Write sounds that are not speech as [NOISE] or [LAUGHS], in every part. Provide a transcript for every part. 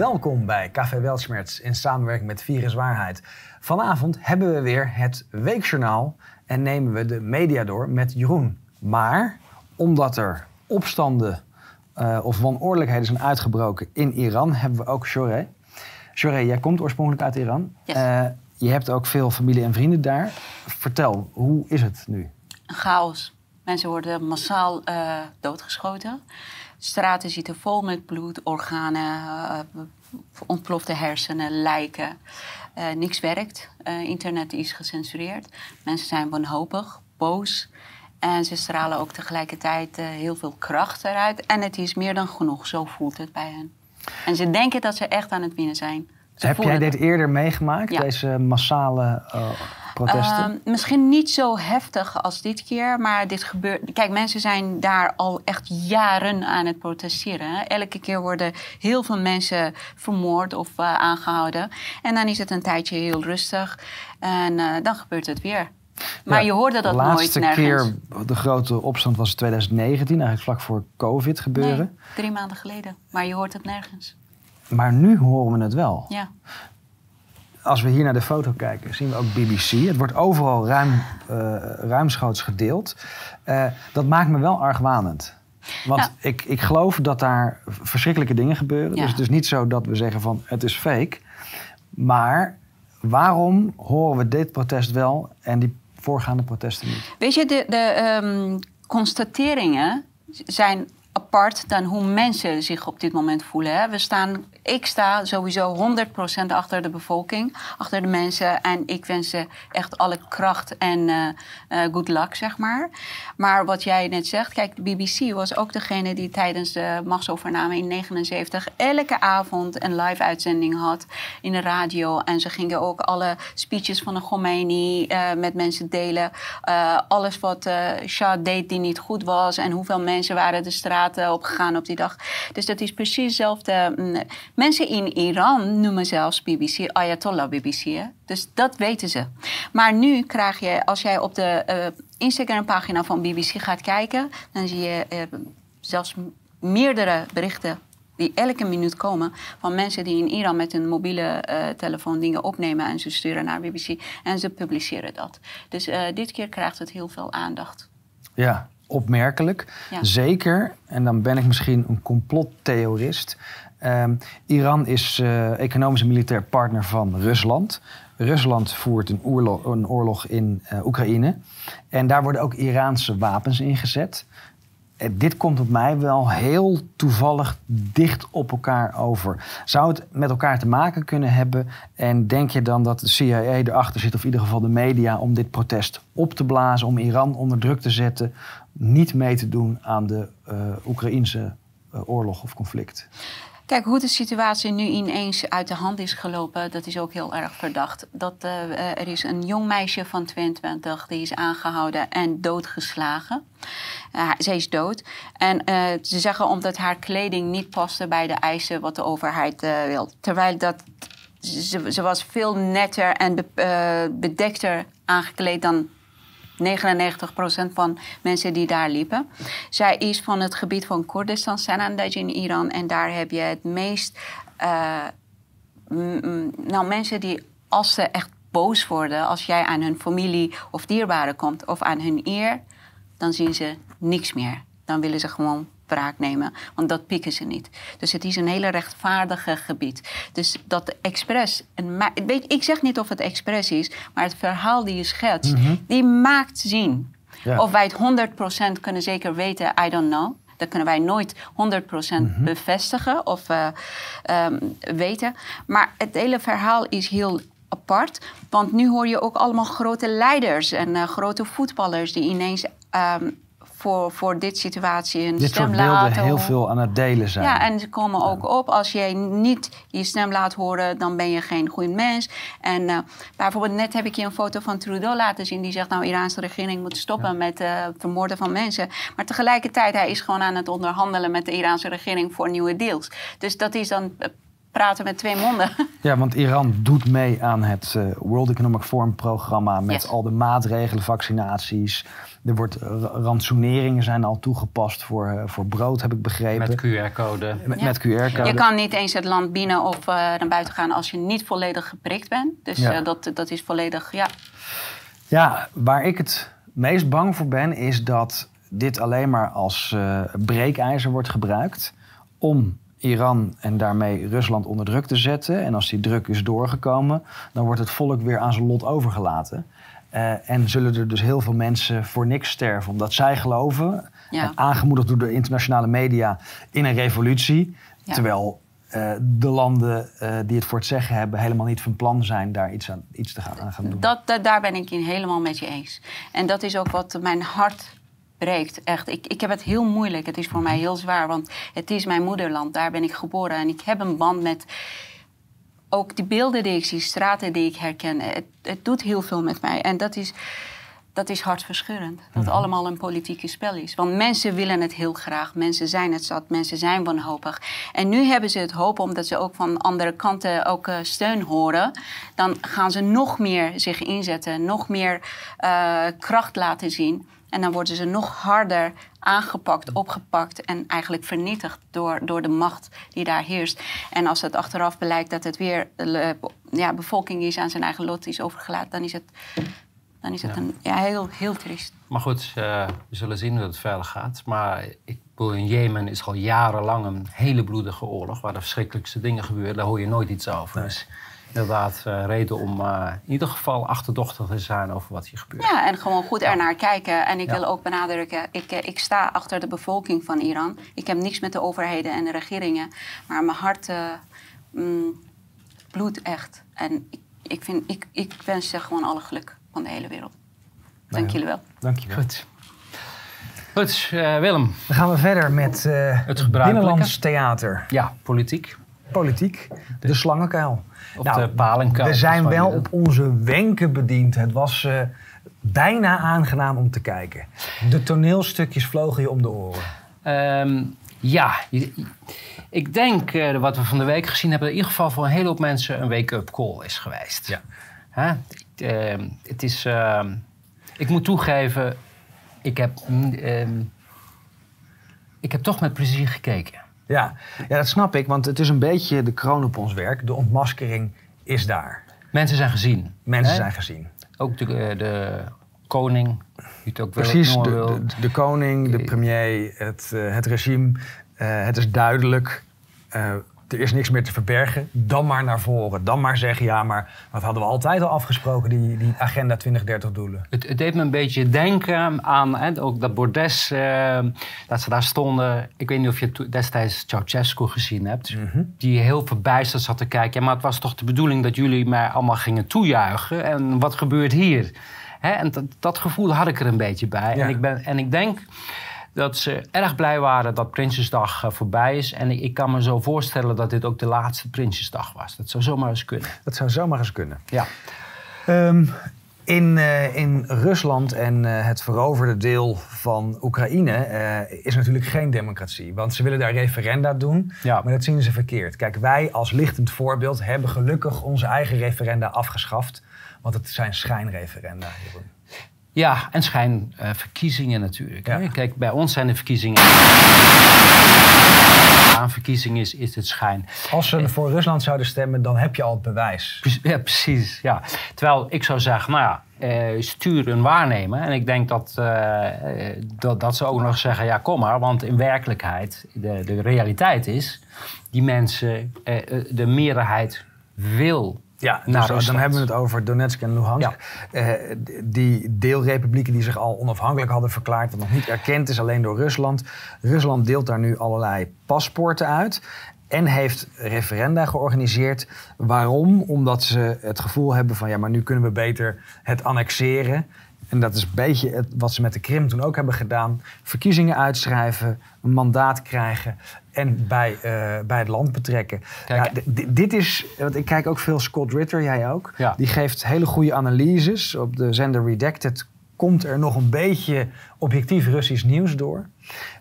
Welkom bij Café Weltschmerz in samenwerking met Virus Waarheid. Vanavond hebben we weer het Weekjournaal en nemen we de media door met Jeroen. Maar omdat er opstanden uh, of wanordelijkheden zijn uitgebroken in Iran, hebben we ook Shoreh. Shoreh, jij komt oorspronkelijk uit Iran. Yes. Uh, je hebt ook veel familie en vrienden daar. Vertel, hoe is het nu? Een chaos. Mensen worden massaal uh, doodgeschoten. Straten zitten vol met bloed, organen, uh, ontplofte hersenen, lijken. Uh, niks werkt. internet is gecensureerd. Mensen zijn wanhopig, boos. En ze stralen ook tegelijkertijd heel veel kracht eruit. En het is meer dan genoeg, zo voelt het bij hen. En ze denken dat ze echt aan het winnen zijn. Heb jij dit eerder meegemaakt, Ja. deze massale uh, protesten? Uh, misschien niet zo heftig als dit keer, maar dit gebeurt. Kijk, mensen zijn daar al echt jaren aan het protesteren. Elke keer worden heel veel mensen vermoord of uh, aangehouden. En dan is het een tijdje heel rustig. En uh, dan gebeurt het weer. Maar Ja, je hoorde dat de laatste nooit keer, de grote opstand was in 2019, eigenlijk vlak voor COVID gebeuren. Nee, drie maanden geleden. Maar je hoort het nergens. Maar nu horen we het wel. Ja. Als we hier naar de foto kijken, zien we ook BBC. Het wordt overal ruim, uh, ruimschoots gedeeld. Uh, dat maakt me wel argwanend. Want Ja. ik, ik geloof dat daar verschrikkelijke dingen gebeuren. Ja. Dus het is niet zo dat we zeggen van het is fake. Maar waarom horen we dit protest wel en die voorgaande protesten niet? Weet je, de, de um, constateringen zijn dan hoe mensen zich op dit moment voelen. Hè. We staan, ik sta sowieso 100% achter de bevolking, achter de mensen. En ik wens ze echt alle kracht en uh, good luck, zeg maar. Maar wat jij net zegt, kijk, de BBC was ook degene die tijdens de machtsovername in 79 elke avond een live uitzending had in de radio. En ze gingen ook alle speeches van de Khomeini uh, met mensen delen. alles wat Shah deed die niet goed was en hoeveel mensen waren de straat opgegaan op die dag. Dus dat is precies hetzelfde. Mm, Mensen in Iran noemen zelfs BBC Ayatollah BBC. Dus dat weten ze. Maar nu krijg je, als jij op de uh, Instagram-pagina van BBC gaat kijken, dan zie je uh, zelfs meerdere berichten die elke minuut komen van mensen die in Iran met een mobiele telefoon dingen opnemen en ze sturen naar BBC en ze publiceren dat. Dus dit keer krijgt het heel veel aandacht. Ja, opmerkelijk. Ja. Zeker, en dan ben ik misschien een complottheorist. Um, Iran is uh, economisch en militair partner van Rusland. Rusland voert een oorlog, een oorlog in uh, Oekraïne. En daar worden ook Iraanse wapens ingezet. Uh, dit komt op mij wel heel toevallig dicht op elkaar over. Zou het met elkaar te maken kunnen hebben? En denk je dan dat de CIA erachter zit, of in ieder geval de media, om dit protest op te blazen, om Iran onder druk te zetten, niet mee te doen aan de uh, Oekraïnse uh, oorlog of conflict? Kijk, hoe de situatie nu ineens uit de hand is gelopen, dat is ook heel erg verdacht. Dat, uh, er is een jong meisje van 22, die is aangehouden en doodgeslagen. Uh, zij is dood. En uh, ze zeggen omdat haar kleding niet paste bij de eisen wat de overheid wil. Terwijl dat, ze, ze, was veel netter en be, bedekter aangekleed dan 99% van mensen die daar liepen. Zij is van het gebied van Koerdistan, Sanandaj in Iran. En daar heb je het meest... Uh, nou, mensen die als ze echt boos worden... als jij aan hun familie of dierbaren komt of aan hun eer... dan zien ze niks meer. Dan willen ze gewoon wraak nemen, want dat pikken ze niet. Dus het is een hele rechtvaardige gebied. Dus dat expres, weet, ik zeg niet of het expres is, maar het verhaal die je schetst, mm -hmm. die maakt zien. Ja. Of wij het 100% kunnen zeker weten, I don't know. Dat kunnen wij nooit 100% mm -hmm. bevestigen of uh, um, weten. Maar het hele verhaal is heel apart. Want nu hoor je ook allemaal grote leiders en uh, grote voetballers die ineens um, voor, voor dit situatie een dit stem soort beelden laten. heel veel aan het delen zijn. Ja, en ze komen ook op. Als jij niet je stem laat horen, dan ben je geen goed mens. En uh, bijvoorbeeld net heb ik je een foto van Trudeau laten zien. Die zegt, nou, de Iraanse regering moet stoppen ja. met uh, het vermoorden van mensen. Maar tegelijkertijd, hij is gewoon aan het onderhandelen met de Iraanse regering voor nieuwe deals. Dus dat is dan... Uh, praten met twee monden. [LAUGHS] Ja, want Iran doet mee aan het uh, World Economic Forum programma met al de maatregelen, vaccinaties. Er wordt rantsoeneringen zijn al toegepast voor, uh, voor brood, heb ik begrepen. Met QR-code. Met, met QR-code. Je kan niet eens het land binnen of uh, naar buiten gaan als je niet volledig geprikt bent. Dus ja. dat, dat is volledig, ja. Ja, waar ik het meest bang voor ben, is dat dit alleen maar als breekijzer wordt gebruikt om Iran en daarmee Rusland onder druk te zetten. En als die druk is doorgekomen, dan wordt het volk weer aan zijn lot overgelaten. Uh, en zullen er dus heel veel mensen voor niks sterven, omdat zij geloven, en aangemoedigd door de internationale media, in een revolutie. Terwijl uh, de landen uh, die het voor het zeggen hebben, helemaal niet van plan zijn daar iets, aan, iets te gaan, aan gaan doen. Dat, dat, daar ben ik het helemaal met je eens. En dat is ook wat mijn hart breekt. Echt, ik, ik heb het heel moeilijk. Het is voor mij heel zwaar, want het is mijn moederland. Daar ben ik geboren en ik heb een band met ook die beelden die ik zie, straten die ik herken. Het, het doet heel veel met mij. En dat is, dat is hartverscheurend. Dat allemaal een politieke spel is. Want mensen willen het heel graag. Mensen zijn het zat. Mensen zijn wanhopig. En nu hebben ze het hoop, omdat ze ook van andere kanten ook uh, steun horen. Dan gaan ze nog meer zich inzetten. Nog meer uh, kracht laten zien. En dan worden ze nog harder aangepakt, opgepakt en eigenlijk vernietigd door, door de macht die daar heerst. En als het achteraf blijkt dat het weer de ja, bevolking is aan zijn eigen lot is overgelaten, dan is het, dan is het Een, ja, heel, heel triest. Maar goed, uh, we zullen zien hoe het verder gaat. Maar ik bedoel, in Jemen is al jarenlang een hele bloedige oorlog waar de verschrikkelijkste dingen gebeuren. Daar hoor je nooit iets over. Dus inderdaad uh, reden om uh, in ieder geval achterdochtig te zijn over wat hier gebeurt. Ja, en gewoon goed ernaar kijken. En ik wil ook benadrukken, ik, ik sta achter de bevolking van Iran. Ik heb niks met de overheden en de regeringen. Maar mijn hart uh, mm, bloedt echt. En ik, ik, vind, ik, ik wens ze gewoon alle geluk van de hele wereld. Dank ja. jullie wel. Dank je wel. Goed. Goed, Willem. Dan gaan we verder met het Binnenlands Theater. Ja, politiek. Politiek, de, de slangenkuil. Op nou, de palenkuil. We zijn wel op onze wenken bediend. Het was uh, bijna aangenaam om te kijken. De toneelstukjes vlogen je om de oren. Um, ja, ik denk uh, wat we van de week gezien hebben... in ieder geval voor een hele hoop mensen een wake-up call is geweest. Ja. Huh? Uh, het is... Ehm, ik moet toegeven, ik heb, mm, ik heb toch met plezier gekeken. Ja. ja, dat snap ik, want het is een beetje de kroon op ons werk. De ontmaskering is daar. Mensen zijn gezien. Mensen zijn gezien. Ook de, eh, de koning, het ook Precies, de, de, de, koning, de premier, het, uh, het regime. Uh, het is duidelijk. Uh, er is niks meer te verbergen. Dan maar naar voren. Dan maar zeggen, ja, maar wat hadden we altijd al afgesproken, die, die Agenda 2030 doelen. Het, het deed me een beetje denken aan hè, ook dat bordes, uh, dat ze daar stonden. Ik weet niet of je destijds Ceausescu gezien hebt. Mm -hmm. Die heel verbijsterd zat te kijken. Ja, maar het was toch de bedoeling dat jullie mij allemaal gingen toejuichen. En wat gebeurt hier? Hè, en dat, dat gevoel had ik er een beetje bij. Ja. En, ik ben, en ik denk dat ze erg blij waren dat Prinsjesdag uh, voorbij is. En ik, ik, kan me zo voorstellen dat dit ook de laatste Prinsjesdag was. Dat zou zomaar eens kunnen. Dat zou zomaar eens kunnen. Ja. Um, in, uh, in Rusland en uh, het veroverde deel van Oekraïne uh, is natuurlijk geen democratie. Want ze willen daar referenda doen, ja. maar dat zien ze verkeerd. Kijk, wij als lichtend voorbeeld hebben gelukkig onze eigen referenda afgeschaft. Want het zijn schijnreferenda. Jeroen. Ja, en schijnverkiezingen uh, natuurlijk. Ja. Kijk, bij ons zijn de verkiezingen. Aan verkiezingen is, is het schijn. Als ze voor Rusland zouden stemmen, dan heb je al het bewijs. Ja, precies. Ja. Terwijl ik zou zeggen, nou ja, uh, stuur een waarnemer. En ik denk dat, uh, dat, dat ze ook nog zeggen, ja kom maar. Want in werkelijkheid, de, de realiteit is... die mensen, de meerderheid wil ja, dus dan hebben we het over Donetsk en Luhansk. Ja. Uh, die deelrepublieken die zich al onafhankelijk hadden verklaard, wat nog niet erkend is, alleen door Rusland. Rusland deelt daar nu allerlei paspoorten uit. En heeft referenda georganiseerd. Waarom? Omdat ze het gevoel hebben van ja, maar nu kunnen we beter het annexeren. En dat is een beetje wat ze met de Krim toen ook hebben gedaan. Verkiezingen uitschrijven, een mandaat krijgen en bij, uh, bij het land betrekken. Ja, dit is, want ik kijk ook veel Scott Ritter, jij ook. Ja. Die geeft hele goede analyses. Op de zender Redacted komt er nog een beetje objectief Russisch nieuws door.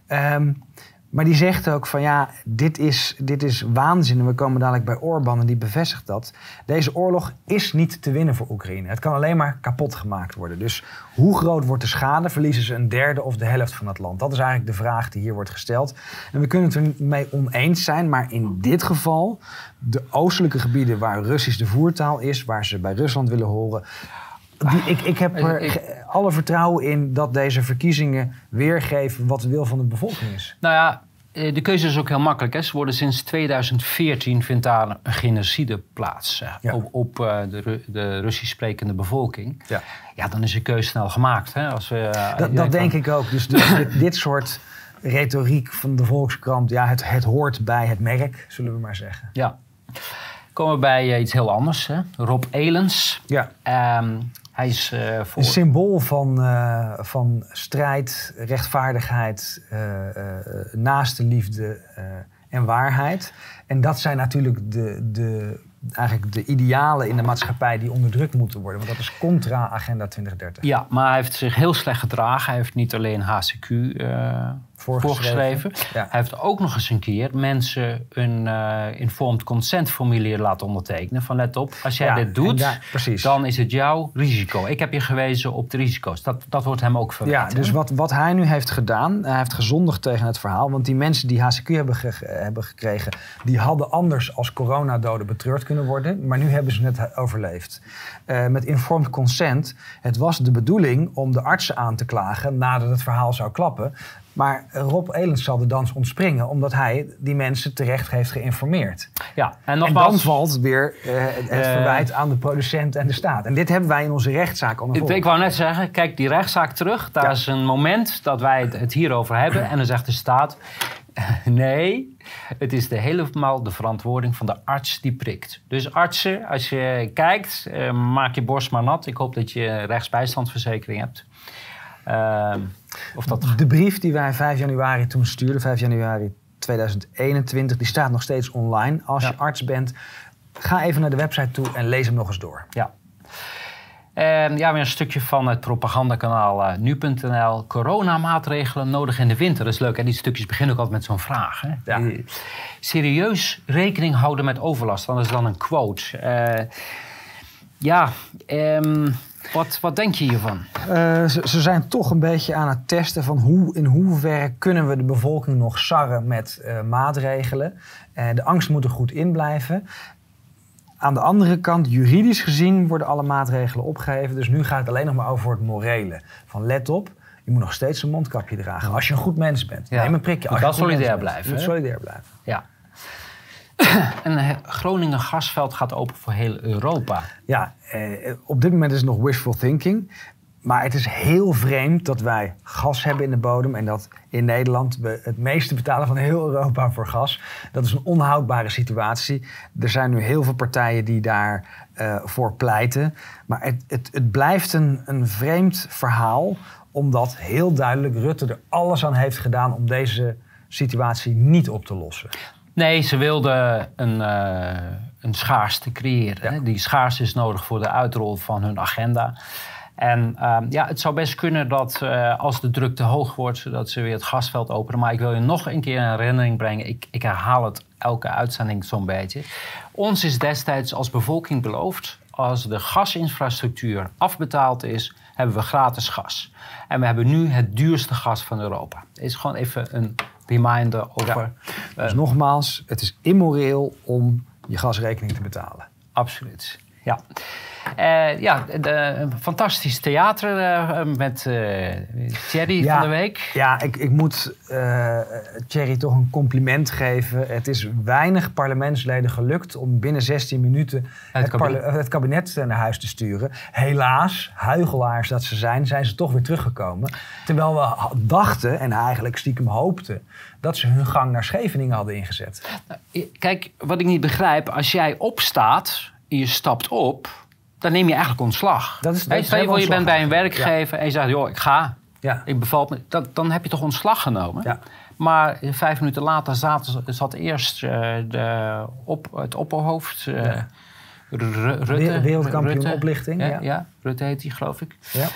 Um, Maar die zegt ook van ja, dit is, dit is waanzin. En we komen dadelijk bij Orbán en die bevestigt dat. Deze oorlog is niet te winnen voor Oekraïne. Het kan alleen maar kapot gemaakt worden. Dus hoe groot wordt de schade? Verliezen ze een derde of de helft van het land? Dat is eigenlijk de vraag die hier wordt gesteld. En we kunnen het er mee oneens zijn, maar in dit geval, de oostelijke gebieden waar Russisch de voertaal is, waar ze bij Rusland willen horen. Die, ik, ik heb er Ik- alle vertrouwen in dat deze verkiezingen weergeven wat de wil van de bevolking is. Nou ja, eh, de keuze is ook heel makkelijk. Hè. Ze worden sinds 2014 vindt daar een genocide plaats eh, Ja. op, op eh, de, de Russisch sprekende bevolking. Ja. Ja, dan is de keuze snel gemaakt. Hè. Als we, Dat, dat denk ik ook. Dus, [LAUGHS] dit, dit soort retoriek van de Volkskrant, ja, het, het hoort bij het merk, zullen we maar zeggen. Ja. Komen we bij iets heel anders. Hè. Rob Elens. Ja. Ehm, hij is eh, voor... Een symbool van, eh, van strijd, rechtvaardigheid, eh naaste liefde en waarheid. En dat zijn natuurlijk de, de, eigenlijk de idealen in de maatschappij die onderdrukt moeten worden. Want dat is contra Agenda 2030. Ja, maar hij heeft zich heel slecht gedragen. Hij heeft niet alleen HCQ voorgeschreven. Ja. Hij heeft ook nog eens een keer mensen een eh, informed consent formulier laten ondertekenen. Van let op, als jij Ja, dit doet, dan is het jouw risico. Ik heb je gewezen op de risico's. Dat, dat wordt hem ook verweten. Ja, dus wat, wat hij nu heeft gedaan, hij heeft gezondigd tegen het verhaal. Want die mensen die HCQ hebben, ge- hebben gekregen, die hadden anders als coronadoden betreurd kunnen worden. Maar nu hebben ze het overleefd. Eh, met informed consent. Het was de bedoeling om de artsen aan te klagen nadat het verhaal zou klappen. Maar Rob Elens zal de dans ontspringen, omdat hij die mensen terecht heeft geïnformeerd. Ja, en En dan valt weer eh, het Eh. verwijt aan de producent en de staat. En dit hebben wij in onze rechtszaak naar ik, wou net zeggen, kijk die rechtszaak terug. Daar Ja. is een moment dat wij het, het hierover hebben. En dan zegt de staat, [LAUGHS] nee, het is de helemaal de verantwoording van de arts die prikt. Dus artsen, als je kijkt, eh, maak je borst maar nat. Ik hoop dat je rechtsbijstandsverzekering hebt. Ehm, of dat... De brief die wij 5 januari toen stuurden, 5 januari 2021, die staat nog steeds online. Als Ja. je arts bent, ga even naar de website toe en lees hem nog eens door. Ja. En ja, weer een stukje van het propagandakanaal eh, nu.nl. Coronamaatregelen nodig in de winter. Dat is leuk, hè? Die stukjes beginnen ook altijd met zo'n vraag. Hè? Ja. Serieus rekening houden met overlast. Dat is dan een quote. Eh, ja, ehm, wat, wat denk je hiervan? Eh, ze, ze zijn toch een beetje aan het testen van hoe, in hoeverre kunnen we de bevolking nog sarren met eh, maatregelen. Eh, de angst moet er goed in blijven. Aan de andere kant, juridisch gezien worden alle maatregelen opgeheven. Dus nu gaat het alleen nog maar over het morele. Van let op, je moet nog steeds een mondkapje dragen. Als je een goed mens bent. Ja. Neem een prikje. Als je goed solidair blijven, Je moet hè? solidair blijven. Ja. [COUGHS] een eh, Groningen gasveld gaat open voor heel Europa. Ja, eh, op dit moment is het nog wishful thinking. Maar het is heel vreemd dat wij gas hebben in de bodem en dat in Nederland we het meeste betalen van heel Europa voor gas. Dat is een onhoudbare situatie. Er zijn nu heel veel partijen die daarvoor voor pleiten. Maar het, het, het blijft een, een vreemd verhaal, omdat heel duidelijk Rutte er alles aan heeft gedaan om deze situatie niet op te lossen. Nee, ze wilden een, eh, een schaarste creëren. Hè? Die schaarste is nodig voor de uitrol van hun agenda. En ehm, ja, het zou best kunnen dat eh, als de druk te hoog wordt, dat ze weer het gasveld openen. Maar ik wil je nog een keer een herinnering brengen. Ik, ik herhaal het elke uitzending zo'n beetje. Ons is destijds als bevolking beloofd, als de gasinfrastructuur afbetaald is, hebben we gratis gas. En we hebben nu het duurste gas van Europa. Het is gewoon even een reminder over... eh, Dus nogmaals, het is immoreel om je gasrekening te betalen. Absoluut, ja. Eh, ja, de, een fantastisch theater eh, met eh Thierry Ja. van de Week. Ja, ik, ik moet Thierry toch een compliment geven. Het is weinig parlementsleden gelukt om binnen 16 minuten het, kabinet. parle- het kabinet naar huis te sturen. Helaas, huigelaars dat ze zijn, zijn ze toch weer teruggekomen. Terwijl we dachten en eigenlijk stiekem hoopten dat ze hun gang naar Scheveningen hadden ingezet. Kijk, wat ik niet begrijp, als jij opstaat en je stapt op, dan neem je eigenlijk ontslag. Dat is- dat Hey, is stel je voor, je helemaal bent bij een werkgever en je zegt, joh, ik ga. Ja. Ik bevalt me. Dat, dan heb je toch ontslag genomen? Ja. Maar vijf minuten later zat, zat eerst eh, de op, het opperhoofd. eh, Ja. Ru- Rutte. Wereld- wereldkampioen Rutte. oplichting, Ja, ja. ja, Rutte heet die, geloof ik. Ja.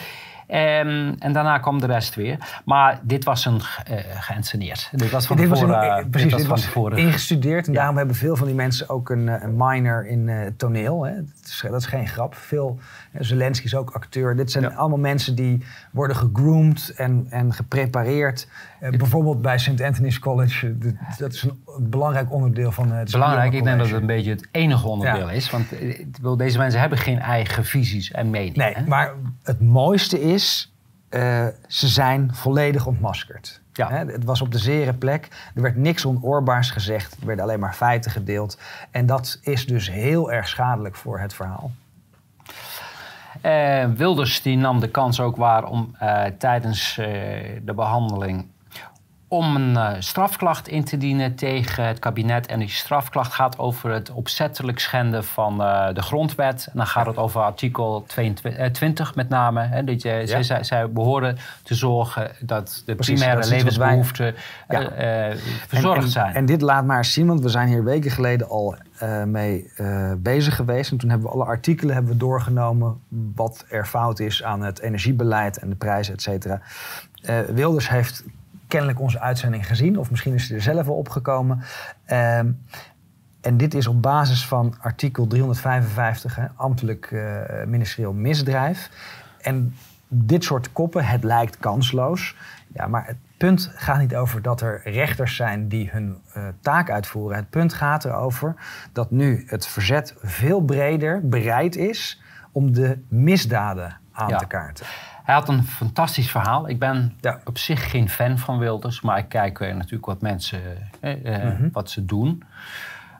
Ehm, en daarna kwam de rest weer. Maar dit was een uh, geënsceneerd. Dit was van dit tevoren. Was een, precies, dit was, dit was ingestudeerd. En daarom hebben veel van die mensen ook een, een minor in uh, toneel. Hè. Dat, is, dat, is, geen grap. Veel, Zelensky is ook acteur. Dit zijn allemaal mensen die worden gegroomd en, en geprepareerd. Uh, bijvoorbeeld bij St. Anthony's College. dat is een belangrijk onderdeel van het Belangrijk, ik denk dat het een beetje het enige onderdeel is. Want deze mensen hebben geen eigen visies en meningen. Nee, hè? maar het mooiste is, uh, ze zijn volledig ontmaskerd. Ja. Hè, het was op de zere plek. Er werd niks onoorbaars gezegd. Er werden alleen maar feiten gedeeld. En dat is dus heel erg schadelijk voor het verhaal. Uh, Wilders die nam de kans ook waar om uh, tijdens de behandeling om een uh, strafklacht in te dienen tegen het kabinet. En die strafklacht gaat over het opzettelijk schenden van uh, de grondwet. En dan gaat het over artikel 22, uh, 20 met name. Hè, dat je, ja. zij, zij, behoren te zorgen dat de Precies, primaire dat levensbehoeften Ja. verzorgd en, en, zijn. En dit laat maar zien, want we zijn hier weken geleden al mee bezig geweest. En toen hebben we alle artikelen hebben we doorgenomen wat er fout is aan het energiebeleid en de prijzen, et cetera. Wilders heeft kennelijk onze uitzending gezien, of misschien is hij er zelf wel opgekomen. Uh, en dit is op basis van artikel 355, hè, ambtelijk uh, ministerieel misdrijf. En dit soort koppen, het lijkt kansloos. Ja, maar het punt gaat niet over dat er rechters zijn die hun uh, taak uitvoeren. Het punt gaat erover dat nu het verzet veel breder bereid is om de misdaden aan Ja. te kaarten. Hij had een fantastisch verhaal. Ik ben Ja. op zich geen fan van Wilders, maar ik kijk eh, natuurlijk wat mensen eh, eh, Mhm. wat ze doen.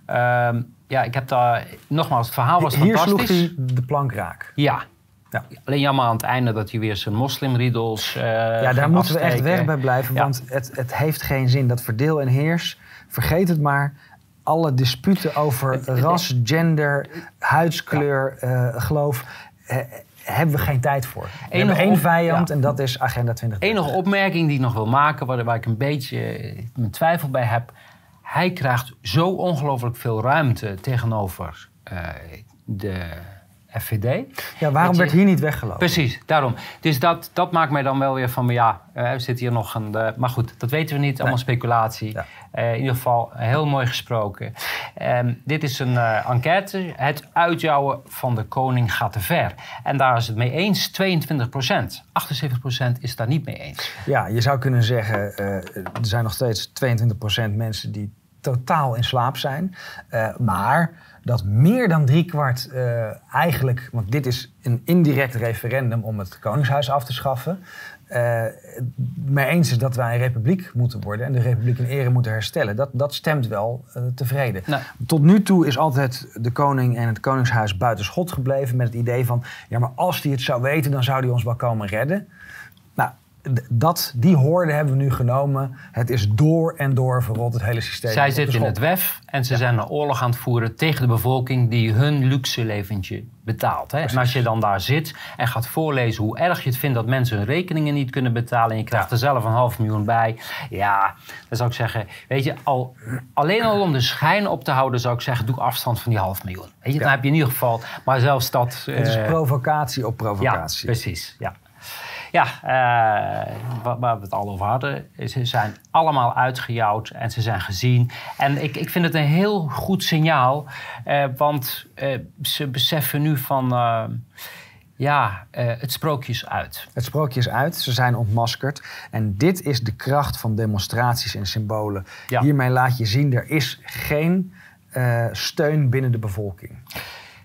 Ehm, ja, ik heb daar nogmaals, het verhaal was Hier sloeg fantastisch. hij de plank raak. Ja. Ja. Alleen jammer aan het einde dat hij weer zijn moslimriedels. eh Ja, daar moeten we echt weg bij blijven, Ja. want het, het heeft geen zin. Dat verdeel en heers, vergeet het maar. Alle disputen over ras, gender, huidskleur, eh, geloof, hebben we geen tijd voor. We Enige hebben één vijand ja. en dat is Agenda 2030. Enige opmerking die ik nog wil maken, waar, waar ik een beetje eh, mijn twijfel bij heb. Hij krijgt zo ongelooflijk veel ruimte tegenover eh, de FVD. Ja, waarom je- werd hier niet weggelopen? Precies, daarom. Dus dat, dat maakt mij dan wel weer van, ja, eh, er zit hier nog een... eh, maar goed, dat weten we niet, allemaal speculatie. Ja. Eh, in ieder geval heel mooi gesproken. Ehm, dit is een enquête. Het uitjouwen van de koning gaat te ver. En daar is het mee eens 22 procent. 78 procent is het daar niet mee eens. Ja, je zou kunnen zeggen, er zijn nog steeds 22% mensen die totaal in slaap zijn. Maar dat meer dan driekwart eh eigenlijk, want dit is een indirect referendum om het Koningshuis af te schaffen. eh mee eens is dat wij een republiek moeten worden en de republiek in ere moeten herstellen. Dat, dat stemt wel eh, tevreden. Tot nu toe is altijd de koning en het koningshuis buiten schot gebleven met het idee van, ja maar als hij het zou weten, dan zou hij ons wel komen redden. Dat, die hoorde hebben we nu genomen. Het is door en door verrot, het hele systeem. Zij zitten in het WEF en ze zijn een oorlog aan het voeren tegen de bevolking die hun luxe leventje betaalt. Hè? En als je dan daar zit en gaat voorlezen hoe erg je het vindt dat mensen hun rekeningen niet kunnen betalen en je krijgt er zelf een half miljoen bij. Ja, dan zou ik zeggen, weet je, al, alleen al om de schijn op te houden zou ik zeggen, doe afstand van die half miljoen. Weet je, dan Ja. heb je in ieder geval, maar zelfs dat... Het is eh, provocatie op ja, provocatie. precies. Ja, ja eh, waar, waar we het al over hadden. Ze zijn allemaal uitgejouwd en ze zijn gezien. En ik, ik vind het een heel goed signaal. eh, want eh, ze beseffen nu van... ja, het sprookje is uit. Het sprookje is uit, ze zijn ontmaskerd. En dit is de kracht van demonstraties en symbolen. Ja. Hiermee laat je zien, er is geen steun binnen de bevolking.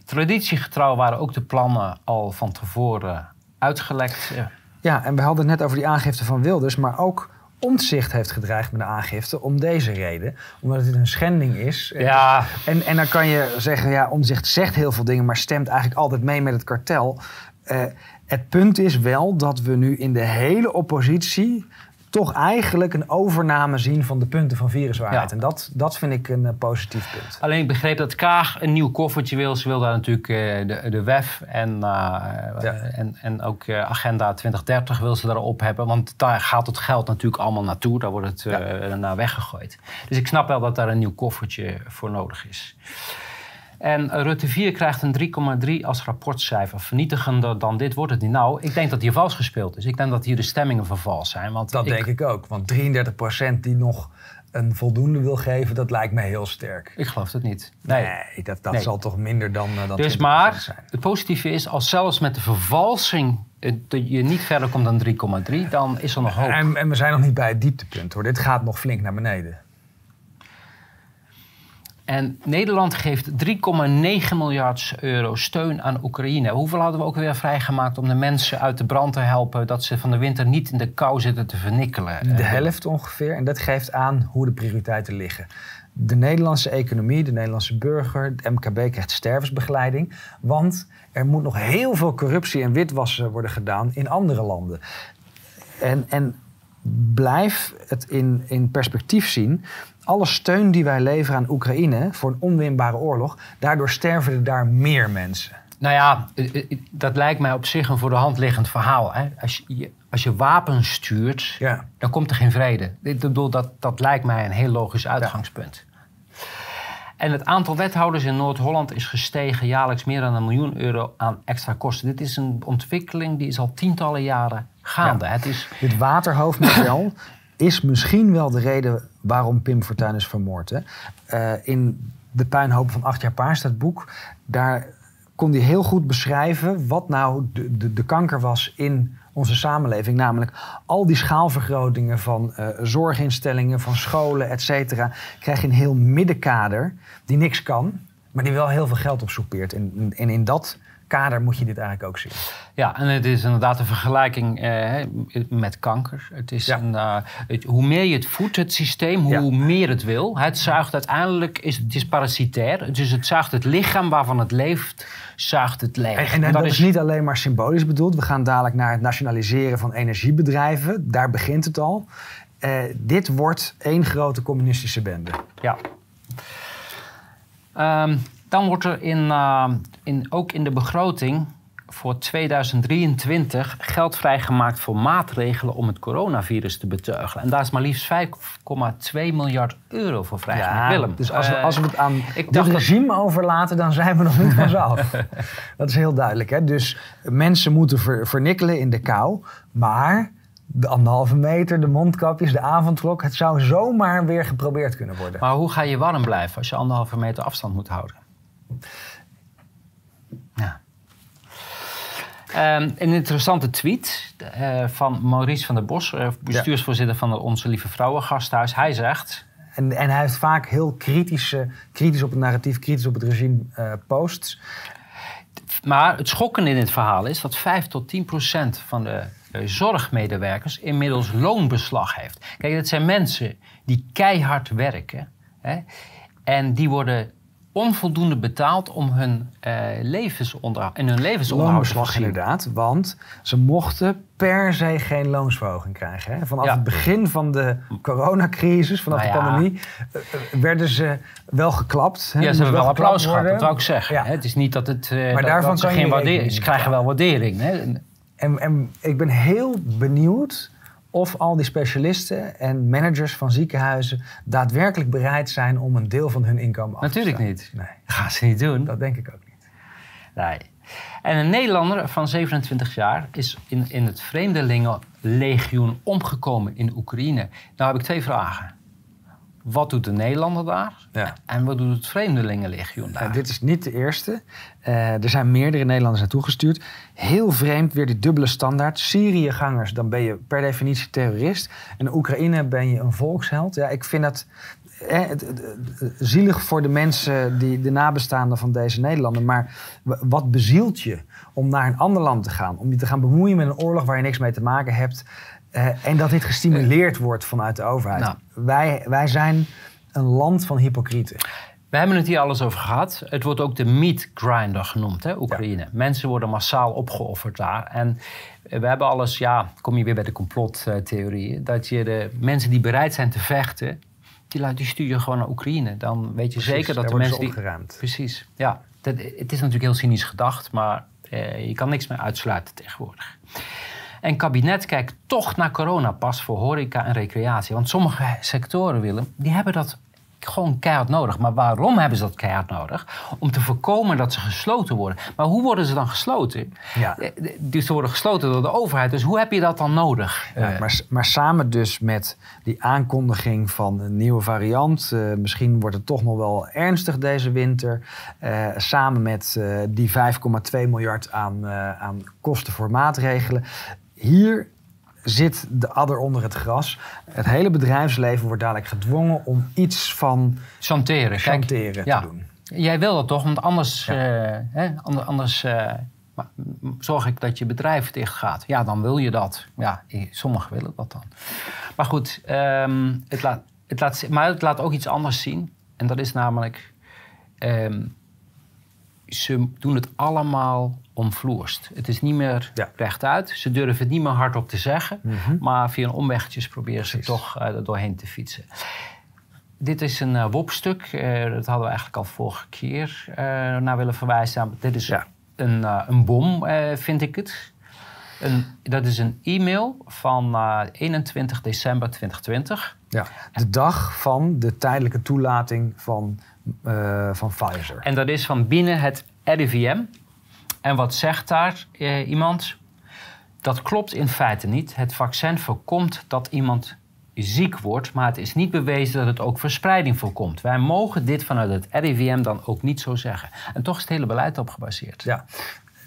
Traditiegetrouw waren ook de plannen al van tevoren uitgelekt. Ja. Ja, en we hadden het net over die aangifte van Wilders, maar ook Omtzigt heeft gedreigd met de aangifte om deze reden. Omdat het een schending is. Ja. En, en dan kan je zeggen, ja, Omtzigt zegt heel veel dingen, maar stemt eigenlijk altijd mee met het kartel. Eh, het punt is wel dat we nu in de hele oppositie toch eigenlijk een overname zien van de punten van viruswaarheid. Ja. En dat, dat vind ik een eh, positief punt. Alleen ik begreep dat Kaag een nieuw koffertje wil. Ze wil daar natuurlijk eh, de, de WEF en, eh, Ja. en, en ook Agenda 2030 wil ze daarop hebben. Want daar gaat het geld natuurlijk allemaal naartoe. Daar wordt het eh, naar weggegooid. Dus ik snap wel dat daar een nieuw koffertje voor nodig is. En Rutte 4 krijgt een 3,3 als rapportcijfer. Vernietigender dan dit wordt het niet. Nou, ik denk dat hier vals gespeeld is. Ik denk dat hier de stemmingen vervals zijn. Want dat ik, denk ik ook. Want 33% die nog een voldoende wil geven, dat lijkt me heel sterk. Ik geloof het niet. Nee, nee dat, dat zal toch minder dan, uh, dan dus maar, zijn. Het positieve is, als zelfs met de vervalsing je niet verder komt dan 3,3, dan is er nog hoop. En, en we zijn nog niet bij het dieptepunt hoor. Dit gaat nog flink naar beneden. En Nederland geeft 3,9 miljard euro steun aan Oekraïne. Hoeveel hadden we ook weer vrijgemaakt om de mensen uit de brand te helpen... dat ze van de winter niet in de kou zitten te vernikkelen? De helft ongeveer. En dat geeft aan hoe de prioriteiten liggen. De Nederlandse economie, de Nederlandse burger, het MKB krijgt stervensbegeleiding. Want er moet nog heel veel corruptie en witwassen worden gedaan in andere landen. En, en blijf het in, in perspectief zien alle steun die wij leveren aan Oekraïne voor een onwinbare oorlog, daardoor sterven er daar meer mensen. Nou ja, eh, eh, dat lijkt mij op zich een voor de hand liggend verhaal. Hè? Als, je, als je wapens stuurt, ja. dan komt er geen vrede. Ik bedoel, dat, dat lijkt mij een heel logisch uitgangspunt. En het aantal wethouders in Noord-Holland is gestegen jaarlijks meer dan een miljoen euro aan extra kosten. Dit is een ontwikkeling die is al tientallen jaren gaande. Het is... Dit waterhoofdmodel [LAUGHS] is misschien wel de reden waarom Pim Fortuyn is vermoord. Hè? Uh, in De Puinhoop van Acht jaar Paars, dat boek, daar kon hij heel goed beschrijven wat nou de, de, de kanker was in onze samenleving. Namelijk al die schaalvergrotingen van uh, zorginstellingen, van scholen, et cetera. Krijg je een heel middenkader die niks kan, maar die wel heel veel geld opsoepeert. En, en in dat kader moet je dit eigenlijk ook zien. Ja, en het is inderdaad een vergelijking eh, met kanker. Het is een, uh, hoe meer je het voedt, het systeem, hoe meer het wil. Het zuigt uiteindelijk, is, het is parasitair. Dus het zuigt het lichaam waarvan het leeft, zuigt het leeg. En, en, dat, is niet alleen maar symbolisch bedoeld. We gaan dadelijk naar het nationaliseren van energiebedrijven. Daar begint het al. Uh, dit wordt één grote communistische bende. Ja. Um, dan wordt er in, uh, in, ook in de begroting voor 2023 geld vrijgemaakt voor maatregelen om het coronavirus te beteugelen. En daar is maar liefst 5,2 miljard euro voor vrijgemaakt. Ja, Willem. Dus als we, als we het aan het regime overlaten, dan zijn we nog niet vanzelf. [LAUGHS] dat is heel duidelijk. Hè? Dus mensen moeten ver, vernikkelen in de kou, maar de anderhalve meter, de mondkapjes, de avondklok. Het zou zomaar weer geprobeerd kunnen worden. Maar hoe ga je warm blijven als je anderhalve meter afstand moet houden? Ja. Um, een interessante tweet uh, van Maurice van der Bos, uh, bestuursvoorzitter van de Onze Lieve Vrouwen Gasthuis. Hij zegt. En, en hij heeft vaak heel kritische, kritisch op het narratief, kritisch op het regime uh, posts. Maar het schokkende in dit verhaal is dat 5 tot 10 procent van de zorgmedewerkers inmiddels loonbeslag heeft. Kijk, dat zijn mensen die keihard werken. Hè, en die worden onvoldoende betaald om hun uh, levensonderhoud en hun levensonderhoud te inderdaad, want ze mochten per se geen loonsverhoging krijgen. Hè? Vanaf het begin van de coronacrisis, vanaf nou de pandemie, uh, werden ze wel geklapt. Hè? Ja, ze hebben wel applaus gehad, dat wou ik zeggen. Ja. Het is niet dat het. Uh, maar dat, daarvan dat ze geen waardering. Ze krijgen wel waardering. Hè? En, en ik ben heel benieuwd of al die specialisten en managers van ziekenhuizen daadwerkelijk bereid zijn om een deel van hun inkomen af Natuurlijk te Natuurlijk niet. Nee. Gaan ze niet doen. Dat denk ik ook niet. Nee. En een Nederlander van 27 jaar is in, in het Vreemdelingenlegioen omgekomen in Oekraïne. Nou heb ik twee vragen wat doet de Nederlander daar? Ja. En wat doet het Vreemdelingenlegioen daar? dit is niet de eerste. Uh, er zijn meerdere Nederlanders naartoe gestuurd. Heel vreemd, weer die dubbele standaard. Syriëgangers, dan ben je per definitie terrorist. En Oekraïne ben je een volksheld. Ja, ik vind dat eh, zielig voor de mensen, die, de nabestaanden van deze Nederlander. Maar wat bezielt je om naar een ander land te gaan? Om je te gaan bemoeien met een oorlog waar je niks mee te maken hebt. Uh, en dat dit gestimuleerd wordt vanuit de overheid. Nou. Wij, wij zijn een land van hypocrieten. We hebben het hier alles over gehad. Het wordt ook de meat grinder genoemd, hè, Oekraïne. Mensen worden massaal opgeofferd daar. En we hebben alles, ja, kom je weer bij de complottheorieën, dat je de mensen die bereid zijn te vechten, die, die stuur je gewoon naar Oekraïne. Dan weet je zeker dat de mensen die. Opgeruimd. Precies, ja. Dat, het is natuurlijk heel cynisch gedacht, maar eh, je kan niks meer uitsluiten tegenwoordig. En kabinet kijkt toch naar coronapas voor horeca en recreatie. Want sommige sectoren, Willem, die hebben dat gewoon keihard nodig. Maar waarom hebben ze dat keihard nodig? Om te voorkomen dat ze gesloten worden. Maar hoe worden ze dan gesloten? Ja. Dus ze worden gesloten door de overheid. Dus hoe heb je dat dan nodig? Ja, Eh, maar, maar samen dus met die aankondiging van een nieuwe variant. eh, misschien wordt het toch nog wel ernstig deze winter. eh, samen met eh, die 5,2 miljard aan, eh, aan kosten voor maatregelen. Hier zit de adder onder het gras. Het hele bedrijfsleven wordt dadelijk gedwongen om iets van chanteren. Kijk, chanteren ja. te doen. Jij wil dat toch? Want anders, Ja. eh, hè, ander- anders eh, maar, m- zorg ik dat je bedrijf dicht gaat. Ja, dan wil je dat. Ja, sommigen willen dat dan. Maar goed, ehm, het laat, het laat, maar het laat ook iets anders zien. En dat is namelijk... ehm, ze doen het allemaal omvloerst. Het is niet meer Ja. rechtuit. Ze durven het niet meer hardop te zeggen. Mhm. Maar via een omwegjes proberen ze Precies. toch er doorheen te fietsen. Dit is een eh WOP-stuk. Eh, dat hadden we eigenlijk al vorige keer naar willen verwijzen. Dit is Ja. een, een bom, vind ik het. Een, dat is een e-mail van eh, 21 december 2020. Ja. De dag van de tijdelijke toelating van, eh, van Pfizer. En dat is van binnen het RIVM. En wat zegt daar eh, iemand? Dat klopt in feite niet. Het vaccin voorkomt dat iemand ziek wordt, maar het is niet bewezen dat het ook verspreiding voorkomt. Wij mogen dit vanuit het RIVM dan ook niet zo zeggen. En toch is het hele beleid op gebaseerd. Ja,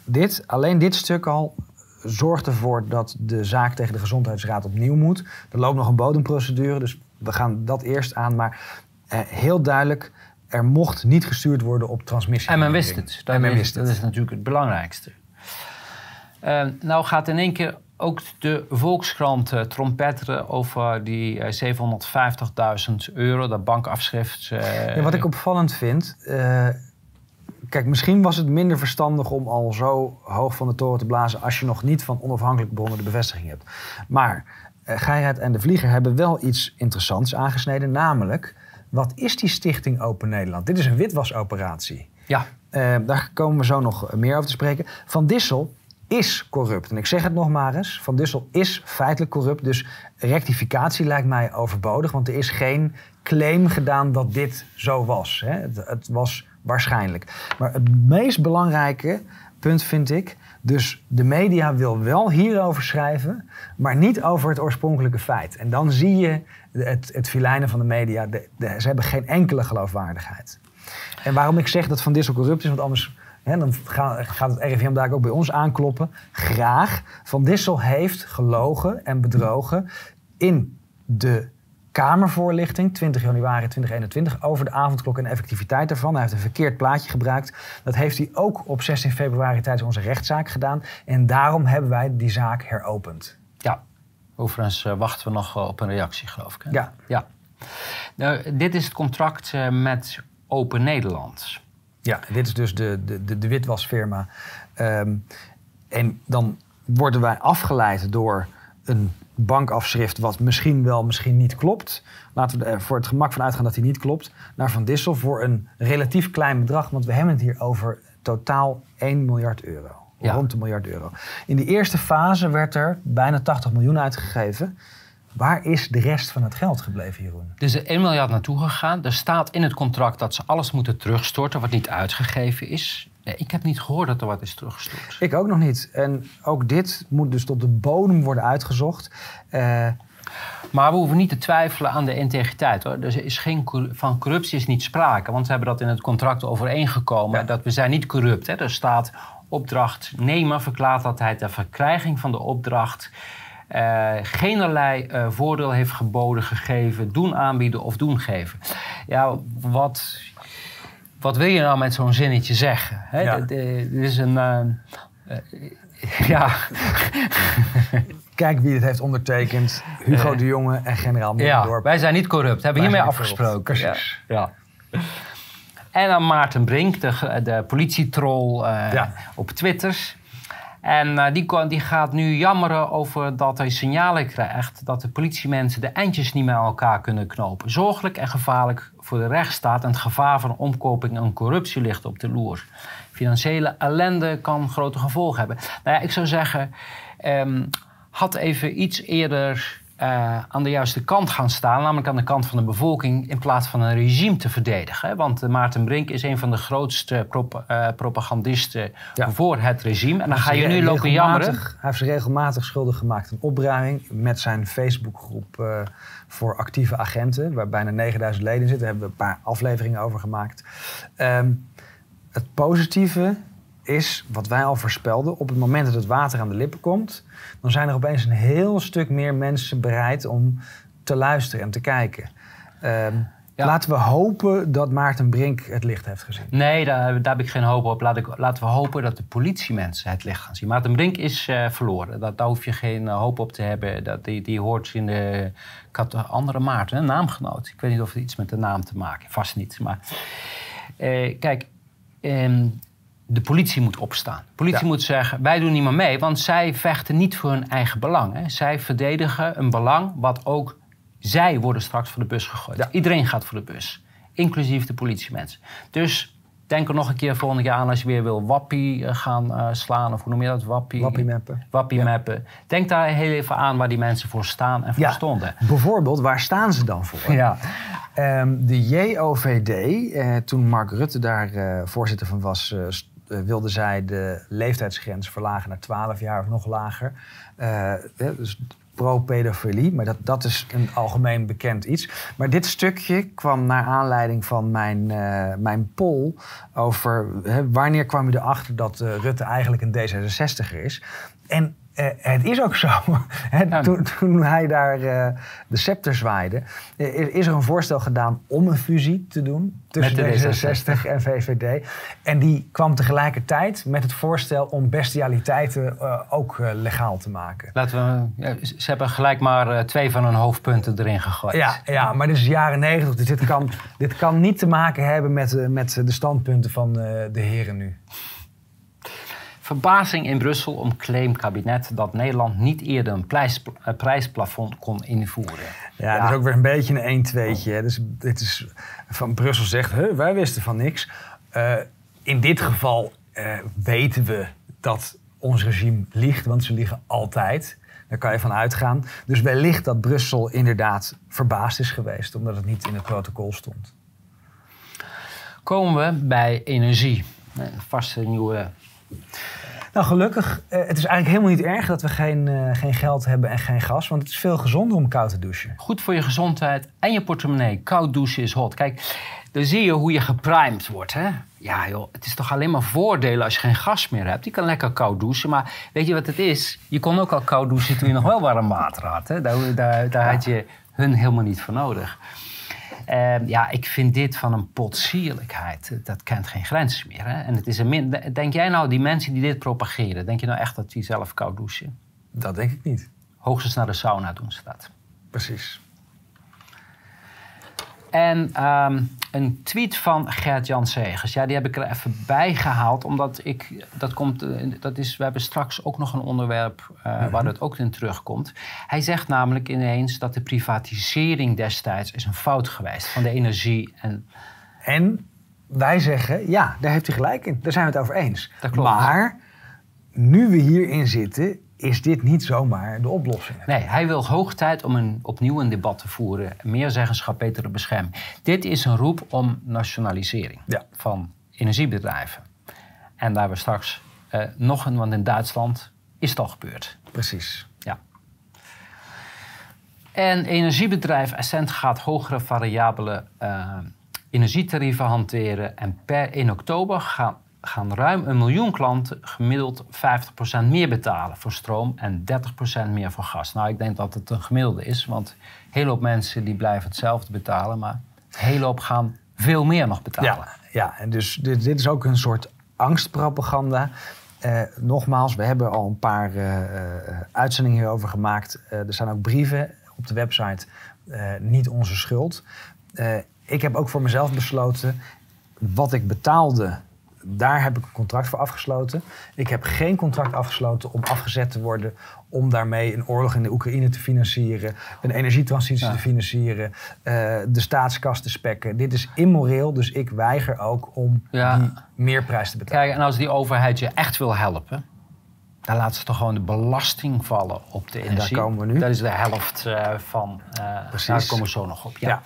dit, alleen dit stuk al zorgt ervoor dat de zaak tegen de Gezondheidsraad opnieuw moet. Er loopt nog een bodemprocedure, dus we gaan dat eerst aan. Maar eh, heel duidelijk, er mocht niet gestuurd worden op transmissie. En men wist het. Dat, En men is, wist dat het. is natuurlijk het belangrijkste. Eh, nou gaat in één keer ook de Volkskrant eh, trompetteren over die eh, 750.000 euro, dat bankafschrift. eh, Ja, wat ik opvallend vind. eh, kijk, misschien was het minder verstandig om al zo hoog van de toren te blazen. als je nog niet van onafhankelijke bronnen de bevestiging hebt. Maar uh, Geirheid en de Vlieger hebben wel iets interessants aangesneden. Namelijk, wat is die Stichting Open Nederland? Dit is een witwasoperatie. Ja, Eh, daar komen we zo nog meer over te spreken. Van Dissel is corrupt. En ik zeg het nog maar eens. Van Dissel is feitelijk corrupt. Dus rectificatie lijkt mij overbodig. Want er is geen claim gedaan dat dit zo was. Hè. Het, het was waarschijnlijk. Maar het meest belangrijke punt vind ik... Dus de media wil wel hierover schrijven... maar niet over het oorspronkelijke feit. En dan zie je het, het filijnen van de media. De, ze hebben geen enkele geloofwaardigheid. En waarom ik zeg dat Van Dissel corrupt is, want anders hè, dan ga- gaat het RIVM daar ook bij ons aankloppen. Graag. Van Dissel heeft gelogen en bedrogen in de Kamervoorlichting 20 januari 2021 over de avondklok en de effectiviteit daarvan. Hij heeft een verkeerd plaatje gebruikt. Dat heeft hij ook op 16 februari tijdens onze rechtszaak gedaan. En daarom hebben wij die zaak heropend. ja. Overigens eh, wachten we nog eh, op een reactie, geloof ik. Hè? Ja. ja. Nou, dit is het contract eh, met Open Nederland. Ja, dit is dus de, de, de, de witwasfirma. Ehm, en dan worden wij afgeleid door een bankafschrift wat misschien wel, misschien niet klopt. Laten we er voor het gemak van uitgaan dat die niet klopt. Naar Van Dissel voor een relatief klein bedrag. Want we hebben het hier over totaal 1 miljard euro. Ja. Rond een miljard euro. In die eerste fase werd er bijna 80 miljoen uitgegeven. Waar is de rest van het geld gebleven, Jeroen? Er 1 miljard naartoe gegaan. Er staat in het contract dat ze alles moeten terugstorten wat niet uitgegeven is. Ik heb niet gehoord dat er wat is teruggestort. Ik ook nog niet. En ook dit moet dus tot de bodem worden uitgezocht. Eh, Maar we hoeven niet te twijfelen aan de integriteit. Hoor. Er is geen, van corruptie is niet sprake. Want we hebben dat in het contract overeengekomen. Ja. Dat we zijn niet corrupt. Hè. Er staat opdrachtnemer verklaart dat hij ter verkrijging van de opdracht... eh geenerlei eh, voordeel heeft geboden, gegeven, doen aanbieden of doen geven. Ja, wat, wat wil je nou met zo'n zinnetje zeggen? Hè? Ja. Dit- is een... eh, eh, [LAUGHS] ja, kijk wie het heeft ondertekend. Hugo Eh. de Jonge en generaal Ja, Middendorp. wij zijn niet corrupt. Hebben Wij hiermee afgesproken. precies. Ja. ja. En dan Maarten Brink, de, de politietrol eh, op Twitter. En eh, die, gaat nu jammeren over dat hij signalen krijgt... dat de politiemensen de eindjes niet met elkaar kunnen knopen. Zorgelijk en gevaarlijk voor de rechtsstaat... en het gevaar van omkoping en corruptie ligt op de loer. Financiële ellende kan grote gevolgen hebben. Nou ja, ik zou zeggen, ehm, had even iets eerder eh, aan de juiste kant gaan staan, namelijk aan de kant van de bevolking, in plaats van een regime te verdedigen. Want Maarten Brink is een van de grootste prop propagandisten Ja. voor het regime. En dan ga je nu lopen jammeren. Hij heeft zich regelmatig schuldig gemaakt aan opruiming met zijn Facebookgroep eh, voor actieve agenten, waar bijna 9000 leden in zitten. Daar hebben we een paar afleveringen over gemaakt. Ehm, het positieve is, wat wij al voorspelden, op het moment dat het water aan de lippen komt, dan zijn er opeens een heel stuk meer mensen bereid om te luisteren en te kijken. Ehm, Ja. Laten we hopen dat Maarten Brink het licht heeft gezien. Nee, daar, daar heb ik geen hoop op. Laat ik, laten we hopen dat de politiemensen het licht gaan zien. Maarten Brink is eh, verloren. Dat, daar hoef je geen eh, hoop op te hebben. Dat, die, die hoort in de... Ik had een andere Maarten, een naamgenoot. Ik weet niet of het iets met de naam te maken heeft. Vast niet. Maar eh, kijk, ehm, de politie moet opstaan. De politie Ja. moet zeggen, wij doen niet meer mee. Want zij vechten niet voor hun eigen belang. Hè. Zij verdedigen een belang wat ook... Zij worden straks voor de bus gegooid. Ja. Iedereen gaat voor de bus. Inclusief de politiemensen. Dus denk er nog een keer volgende keer aan als je weer wil wappie eh, gaan eh, slaan. Of hoe noem je dat? Wappie, Wappiemappen. Wappie mappen. Denk daar heel even aan waar die mensen voor staan en voor Ja. stonden. Bijvoorbeeld, waar staan ze dan voor? Ja. Ehm, de JOVD, eh, toen Mark Rutte daar voorzitter van was, wilde zij de leeftijdsgrens verlagen naar 12 jaar of nog lager. Eh, eh, dus pro-pedofilie, maar dat, dat is een algemeen bekend iets. Maar dit stukje kwam naar aanleiding van mijn, eh, mijn poll over wanneer kwam je erachter dat eh, Rutte eigenlijk een D66er is. En eh, het is ook zo. Ja. toen, toen hij daar eh, de scepter zwaaide, is, is er een voorstel gedaan om een fusie te doen tussen Met de D66 en VVD. En die kwam tegelijkertijd met het voorstel om bestialiteiten eh, ook legaal te maken. Laten we, ja, ze hebben gelijk maar twee van hun hoofdpunten erin gegooid. Ja, ja, maar dit is jaren negentig. Dus dit kan, dit kan niet te maken hebben met, met de standpunten van de heren nu. Verbazing in Brussel om claimkabinet dat Nederland niet eerder een prijs, eh, prijsplafond kon invoeren. Ja, dat is ook weer een beetje een 1-2'tje. hè. Dus dit is van Brussel zegt, "Huh, wij wisten van niks. Eh, in dit geval eh, weten we dat ons regime liegt, want ze liegen altijd. Daar kan je van uitgaan. Dus wellicht dat Brussel inderdaad verbaasd is geweest, omdat het niet in het protocol stond. Komen we bij energie. Een vaste nieuwe Nou, gelukkig, eh, het is eigenlijk helemaal niet erg dat we geen, eh, geen geld hebben en geen gas, want het is veel gezonder om koud te douchen. Goed voor je gezondheid en je portemonnee. Koud douchen is hot. Kijk, dan zie je hoe je geprimed wordt. Hè? Ja joh, het is toch alleen maar voordelen als je geen gas meer hebt. Je kan lekker koud douchen, maar weet je wat het is? Je kon ook al koud douchen toen je nog wel warm water had. Hè? Daar, daar, daar had je hun helemaal niet voor nodig. Ehm, ja, ik vind dit van een potsierlijkheid. Dat kent geen grenzen meer. Hè? En het is een min... Denk jij nou, die mensen die dit propageren... denk je nou echt dat die zelf koud douchen? Dat denk ik niet. Hoogstens naar de sauna doen ze dat. Precies. En ehm, een tweet van Gert-Jan Segers. Ja, die heb ik er even bij gehaald. Omdat ik... Dat komt... eh, Dat is, we hebben straks ook nog een onderwerp... eh, waar het ook in terugkomt. Hij zegt namelijk ineens... dat de privatisering destijds... is een fout geweest van de energie. En En wij zeggen, ja, daar heeft hij gelijk in. Daar zijn we het over eens. Dat klopt. Maar nu we hierin zitten, is dit niet zomaar de oplossing. Nee, hij wil hoog tijd om een, opnieuw een debat te voeren. Meer zeggenschap, betere bescherming. Dit is een roep om nationalisering Ja. van energiebedrijven. En daar we straks eh, nog een, want in Duitsland is het al gebeurd. Precies. Ja. En energiebedrijf Essent gaat hogere variabele eh, energietarieven hanteren. En per 1 oktober gaan, gaan ruim een miljoen klanten gemiddeld 50% meer betalen voor stroom en 30% meer voor gas. Nou, ik denk dat het een gemiddelde is, want een hele hoop mensen die blijven hetzelfde betalen, maar een hele hoop gaan veel meer nog betalen. Ja, ja en dus dit, dit is ook een soort angstpropaganda. Eh, nogmaals, we hebben al een paar eh, eh, uitzendingen hierover gemaakt. Er staan ook brieven op de website. niet onze schuld. Ik heb ook voor mezelf besloten. Wat ik betaalde, daar heb ik een contract voor afgesloten. Ik heb geen contract afgesloten om afgezet te worden. Om daarmee een oorlog in de Oekraïne te financieren. Een energietransitie Ja. te financieren. eh, de staatskas te spekken. Dit is immoreel, dus ik weiger ook om Ja. die meerprijs te betalen. Kijk, en als die overheid je echt wil helpen, daar laten ze toch gewoon de belasting vallen op de energie. daar komen we nu. Dat is de helft eh, van. eh Precies. Daar komen we zo nog op. Ja.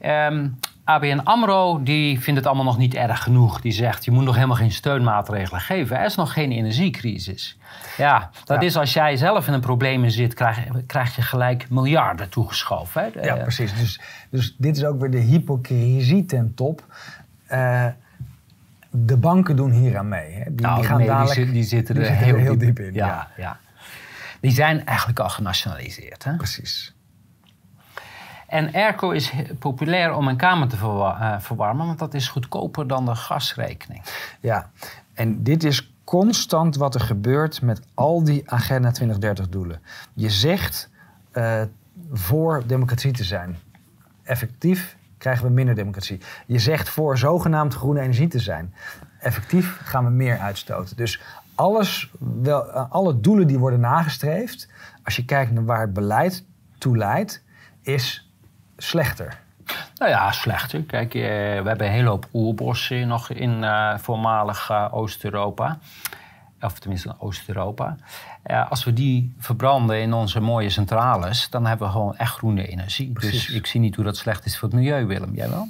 Ja. Ehm, ABN AMRO die vindt het allemaal nog niet erg genoeg. Die zegt, je moet nog helemaal geen steunmaatregelen geven. Er is nog geen energiecrisis. Ja, dat Ja. is als jij zelf in een probleem zit, krijg, krijg je gelijk miljarden toegeschoven. Hè? Ja, Eh, precies. Dus, dus dit is ook weer de hypocrisie ten top. Eh, de banken doen hier aan mee. Hè. Die, nou, die gaan nee, dadelijk, die, zitten er die zitten heel, er heel diep, diep in, Ja, ja. ja. Die zijn eigenlijk al genationaliseerd. Hè? Precies. En airco is populair om een kamer te eh, verwarmen, want dat is goedkoper dan de gasrekening. Ja, en dit is constant wat er gebeurt met al die Agenda 2030 doelen. Je zegt eh, voor democratie te zijn. Effectief krijgen we minder democratie. Je zegt voor zogenaamd groene energie te zijn. Effectief gaan we meer uitstoten. Dus alles, wel, eh, alle doelen die worden nagestreefd, als je kijkt naar waar het beleid toe leidt, is slechter. Nou ja, slechter. Kijk, eh, we hebben een hele hoop oerbossen nog in eh, voormalig eh, Oost-Europa. Of tenminste in Oost-Europa. Als we die verbranden in onze mooie centrales, dan hebben we gewoon echt groene energie. Precies. Dus ik zie niet hoe dat slecht is voor het milieu, Willem. Jij wel?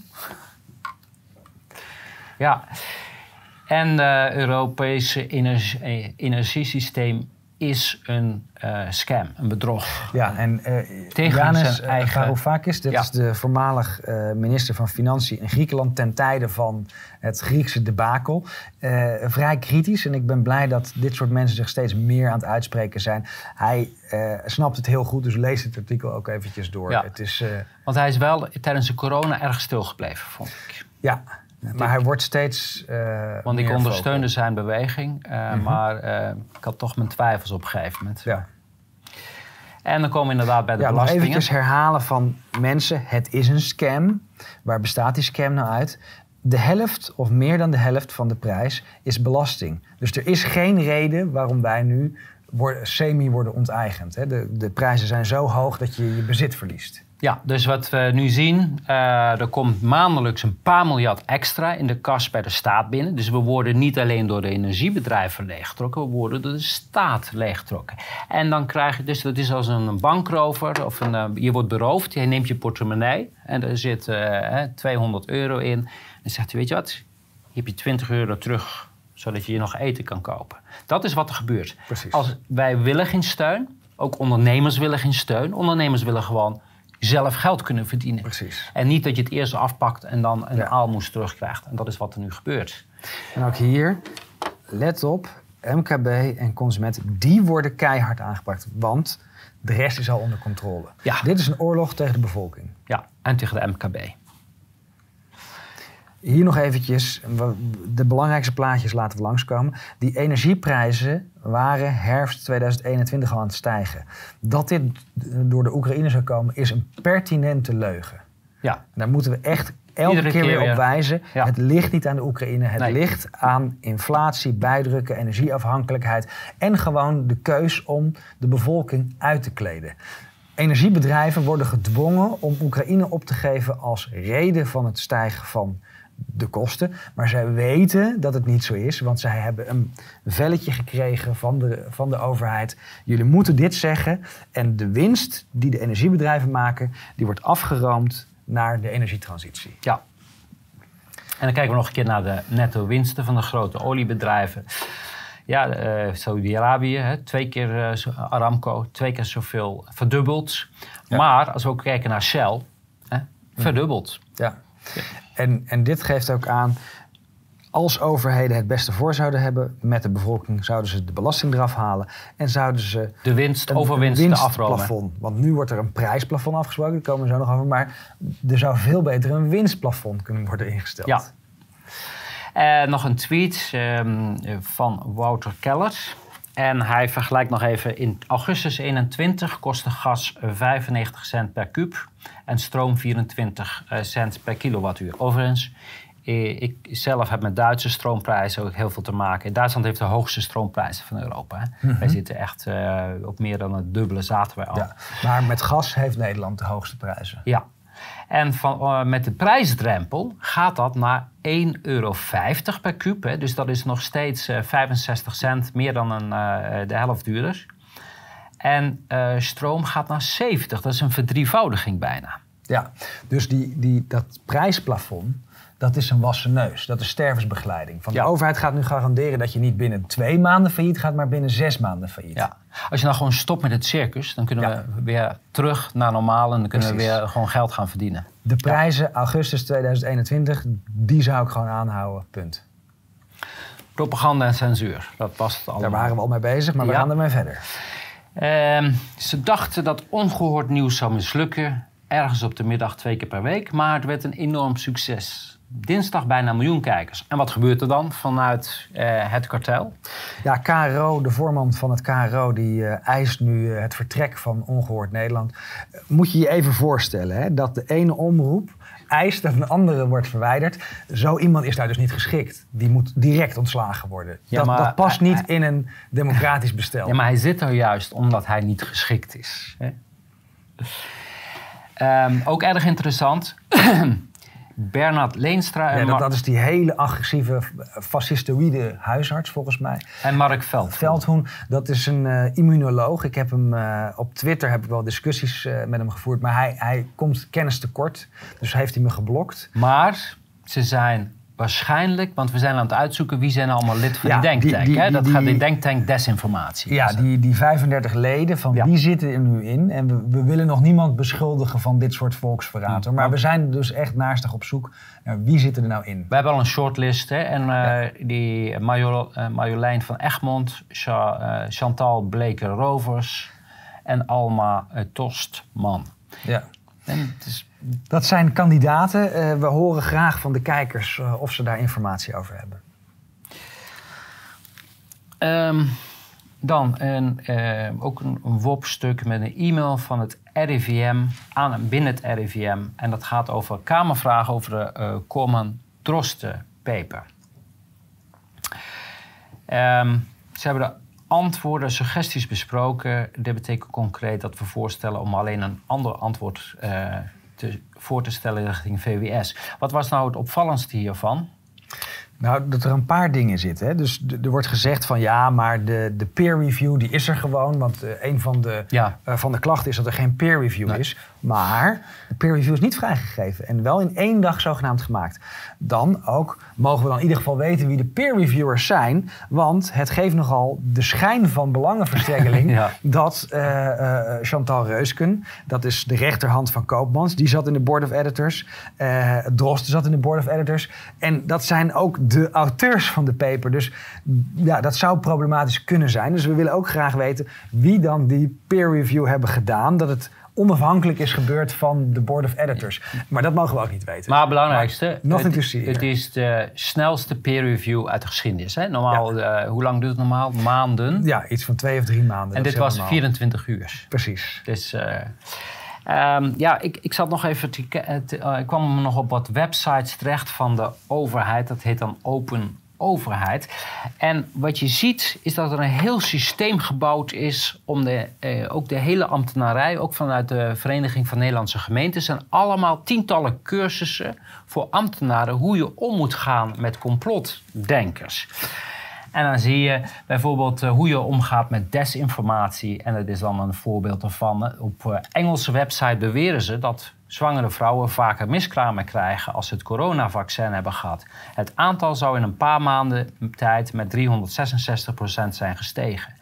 Ja. En het Europese energie- energiesysteem is een eh, scam, een bedrog. Ja, en eh Tegen Yanis zijn eh, eigen- Varoufakis, dat Ja. is de voormalig minister van Financiën in Griekenland ten tijde van het Griekse debakel, vrij kritisch. En ik ben blij dat dit soort mensen zich steeds meer aan het uitspreken zijn. Hij snapt het heel goed, dus lees het artikel ook eventjes door. Ja. Het is, Want hij is wel tijdens de corona erg stilgebleven, vond ik. ja, maar hij wordt steeds. eh, Want ik meer ondersteunde zijn beweging, eh, maar eh, ik had toch mijn twijfels op een gegeven moment. Ja. En dan komen we inderdaad bij de Ja, belastingen. eventjes herhalen van mensen. Het is een scam. Waar bestaat die scam nou uit? De helft of meer dan de helft van de prijs is belasting. Dus er is geen reden waarom wij nu worden, semi worden onteigend. Hè. De, de prijzen zijn zo hoog dat je je bezit verliest. Ja, dus wat we nu zien, eh, er komt maandelijks een paar miljard extra in de kas bij de staat binnen. Dus we worden niet alleen door de energiebedrijven leeggetrokken, we worden door de staat leeggetrokken. En dan krijg je, dus dat is als een bankrover, of een, eh, je wordt beroofd, je neemt je portemonnee en er zit eh, hè, 200 euro in. Dan zegt hij, weet je wat, hier heb je 20 euro terug, zodat je je nog eten kan kopen. Dat is wat er gebeurt. Precies. Als wij willen geen steun, ook ondernemers willen geen steun. Ondernemers willen gewoon zelf geld kunnen verdienen. Precies. En niet dat je het eerst afpakt en dan een Ja. aalmoes terugkrijgt. En dat is wat er nu gebeurt. En ook hier, let op, MKB en consumenten, die worden keihard aangepakt. Want de rest is al onder controle. Ja. Dit is een oorlog tegen de bevolking. Ja, en tegen de MKB. Hier nog eventjes de belangrijkste plaatjes laten we langskomen. Die energieprijzen waren herfst 2021 al aan het stijgen. Dat dit door de Oekraïne zou komen is een pertinente leugen. Ja, Daar moeten we echt elke keer, keer weer op wijzen. Ja. Het ligt niet aan de Oekraïne. Het Nee. ligt aan inflatie, bijdrukken, energieafhankelijkheid. En gewoon de keus om de bevolking uit te kleden. Energiebedrijven worden gedwongen om Oekraïne op te geven als reden van het stijgen van de kosten. Maar zij weten dat het niet zo is, want zij hebben een velletje gekregen van de, van de overheid. Jullie moeten dit zeggen. En de winst die de energiebedrijven maken, die wordt afgeroomd naar de energietransitie. ja. En dan kijken we nog een keer naar de netto winsten van de grote oliebedrijven. Ja, eh Saudi-Arabië, twee keer eh, Aramco, twee keer zoveel verdubbeld. Ja. Maar als we ook kijken naar Shell, hè, verdubbeld. Ja. En, en dit geeft ook aan, als overheden het beste voor zouden hebben met de bevolking, zouden ze de belasting eraf halen en zouden ze De winst, een, overwinsten een winstplafond. Want nu wordt er een prijsplafond afgesproken, daar komen we zo nog over. Maar er zou veel beter een winstplafond kunnen worden ingesteld. Ja. Eh, nog een tweet ehm, van Wouter Keller. En hij vergelijkt nog even. In augustus 21 kostte gas eh, 95 cent per kuub en stroom 24 eh, cent per kilowattuur. Overigens, eh, ik zelf heb met Duitse stroomprijzen ook heel veel te maken. Duitsland heeft de hoogste stroomprijzen van Europa. Hè. Wij zitten echt eh, op meer dan het dubbele zaten wij al. Ja. Maar met gas heeft Nederland de hoogste prijzen. Ja. En van, met de prijsdrempel gaat dat naar 1,50 euro per kuub. Hè. Dus dat is nog steeds eh, 65 cent, meer dan een, de helft duurder. En eh, stroom gaat naar 70. Dat is een verdrievoudiging bijna. Ja, dus die, die, dat prijsplafond, dat is een wassen neus. Dat is stervensbegeleiding. Van Ja. de overheid gaat nu garanderen dat je niet binnen twee maanden failliet gaat, maar binnen zes maanden failliet. Ja. Als je nou gewoon stopt met het circus, dan kunnen Ja. we weer terug naar normaal en dan kunnen Precies. we weer gewoon geld gaan verdienen. De prijzen augustus 2021, die zou ik gewoon aanhouden. Punt. Propaganda en censuur, dat past allemaal. Daar waren we al mee bezig, maar we gaan ermee verder. Ehm, ze dachten dat ongehoord nieuws zou mislukken, ergens op de middag twee keer per week, maar het werd een enorm succes. Dinsdag bijna een miljoen kijkers. En wat gebeurt er dan vanuit eh, het kartel? Ja, KRO, de voorman van het KRO, die eh, eist nu eh, het vertrek van Ongehoord Nederland. Moet je je even voorstellen hè, dat de ene omroep eist dat een andere wordt verwijderd. Zo iemand is daar dus niet geschikt. Die moet direct ontslagen worden. Ja, dat, maar dat past hij- niet in een democratisch bestel. Ja, maar hij zit er juist omdat hij niet geschikt is. Hè? Ehm, ook erg interessant. [CLEARS THROAT] Bernard Leenstra en, Ja, dat, is die hele agressieve, fascistoïde huisarts volgens mij. en Mark Veld. Veldhoen, dat is een eh, immunoloog. Ik heb hem eh, op Twitter heb ik wel discussies eh, met hem gevoerd, maar hij, hij komt kennis tekort. Dus heeft hij me geblokt. Maar ze zijn waarschijnlijk, want we zijn aan het uitzoeken wie zijn allemaal lid van Ja, die denktank. die- die- hè? Dat die- gaat die- denktank desinformatie. Ja, Dus, die, die 35 leden, van Ja. wie zitten er nu in? En we, we willen nog niemand beschuldigen van dit soort volksverraad. hoor. Maar we zijn dus echt naastig op zoek naar wie zit er nou in. We hebben al een shortlist. Hè? En eh, die Marjo, eh, Marjolein van Egmond, Cha- eh, Chantal Bleker-Rovers en Alma eh, Tostman. Ja. En het is Dat zijn kandidaten. Eh, we horen graag van de kijkers eh, of ze daar informatie over hebben. Ehm, dan een, eh, ook een, WOP-stuk met een e-mail van het RIVM aan en binnen het RIVM. En dat gaat over Kamervragen over de eh Corman Drosten-paper. Ehm, ze hebben de antwoorden, suggesties besproken. Dit betekent concreet dat we voorstellen om alleen een ander antwoord eh, te, voor te stellen richting VWS. Wat was nou het opvallendste hiervan? Nou, dat er een paar dingen zitten. Hè. Dus er wordt gezegd van ja, maar de, de peer review die is er gewoon. Want eh, een van de, Ja. eh, van de klachten is dat er geen peer review Nee. is. Maar de peer review is niet vrijgegeven. En wel in één dag zogenaamd gemaakt. Dan ook mogen we dan in ieder geval weten wie de peer reviewers zijn. Want het geeft nogal de schijn van belangenverstrengeling. [LAUGHS] Ja. Dat eh, eh, Chantal Reusken, dat is de rechterhand van Koopmans. Die zat in de board of editors. Drosten zat in de board of editors. En dat zijn ook de auteurs van de paper. Dus ja, dat zou problematisch kunnen zijn. Dus we willen ook graag weten wie dan die peer review hebben gedaan. Dat het onafhankelijk is gebeurd van de board of editors. Maar dat mogen we ook niet weten. Maar het belangrijkste, Nog het, is de snelste peer review uit de geschiedenis. Hè? Normaal, eh, hoe lang duurt het normaal? Maanden. ja, iets van twee of drie maanden. en dit was helemaal- 24 uur. Precies. Dus eh, ehm, ja, ik, ik zat nog even te, te- eh, ik kwam nog op wat websites terecht van de overheid. Dat heet dan Open Overheid. En wat je ziet is dat er een heel systeem gebouwd is om de, eh, ook de hele ambtenarij, ook vanuit de Vereniging van Nederlandse Gemeentes, zijn allemaal tientallen cursussen voor ambtenaren hoe je om moet gaan met complotdenkers. En dan zie je bijvoorbeeld eh, hoe je omgaat met desinformatie. En dat is dan een voorbeeld ervan. Op eh, Engelse website beweren ze dat zwangere vrouwen vaker miskramen krijgen als ze het coronavaccin hebben gehad. Het aantal zou in een paar maanden tijd met 366% zijn gestegen.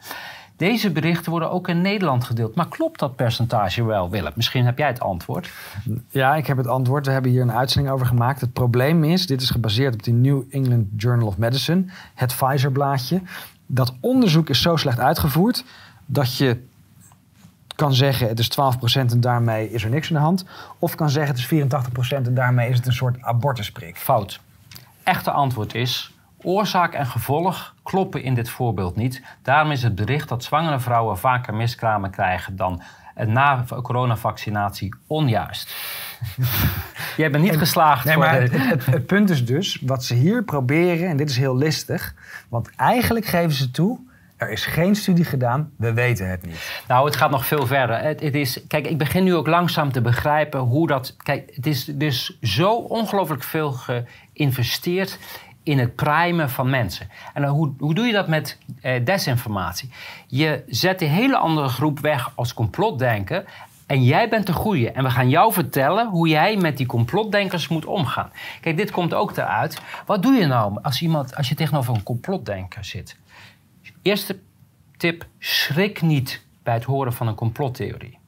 Deze berichten worden ook in Nederland gedeeld. Maar klopt dat percentage wel, Willem? Misschien heb jij het antwoord. Ja, ik heb het antwoord. We hebben hier een uitzending over gemaakt. Het probleem is, dit is gebaseerd op de New England Journal of Medicine, het Pfizer-blaadje. Dat onderzoek is zo slecht uitgevoerd dat je kan zeggen het is 12% en daarmee is er niks aan de hand. Of kan zeggen het is 84% en daarmee is het een soort abortusprik. Fout. Echte antwoord is: oorzaak en gevolg kloppen in dit voorbeeld niet. Daarom is het bericht dat zwangere vrouwen vaker miskramen krijgen dan na coronavaccinatie onjuist. [LAUGHS] Jij bent niet geslaagd Nee, voor maar de... het, het, het punt is dus, wat ze hier proberen, en dit is heel listig, want eigenlijk geven ze toe, Er is geen studie gedaan, we weten het niet. Nou, het gaat nog veel verder. Het, is, kijk, ik begin nu ook langzaam te begrijpen hoe dat. Kijk, het is dus zo ongelooflijk veel geïnvesteerd in het primen van mensen. En hoe, hoe doe je dat met eh, desinformatie? Je zet een hele andere groep weg als complotdenken. En jij bent de goeie. En we gaan jou vertellen hoe jij met die complotdenkers moet omgaan. Kijk, dit komt ook eruit. Wat doe je nou als, iemand, als je tegenover een complotdenker zit? Eerste tip: schrik niet bij het horen van een complottheorie.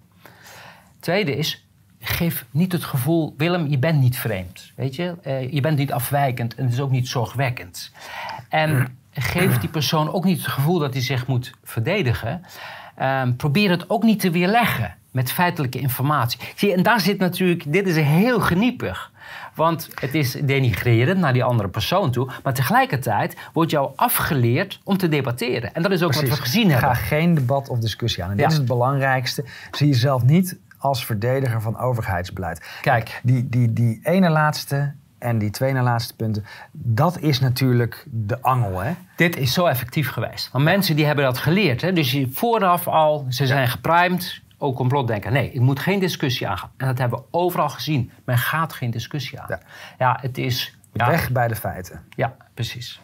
Tweede is: geef niet het gevoel, Willem, je bent niet vreemd. Weet je, uh, je bent niet afwijkend en het is ook niet zorgwekkend. En geef die persoon ook niet het gevoel dat hij zich moet verdedigen. Uh, probeer het ook niet te weerleggen met feitelijke informatie. Zie, en daar zit natuurlijk, dit is heel geniepig. Want het is denigrerend naar die andere persoon toe. Maar tegelijkertijd wordt jou afgeleerd om te debatteren. En dat is ook wat we gezien hebben. Ga geen debat of discussie aan. En dit is het belangrijkste. Zie jezelf niet als verdediger van overheidsbeleid. Kijk. Die, die, die ene laatste en die twee na laatste punten, dat is natuurlijk de angel. Hè? Dit is zo effectief geweest. Want mensen die hebben dat geleerd. Hè? Dus vooraf al, ze zijn geprimed ook complotdenken. Nee, ik moet geen discussie aangaan. En dat hebben we overal gezien. Men gaat geen discussie aan. Ja, ja het is... Ja, Weg bij de feiten. Ja, precies.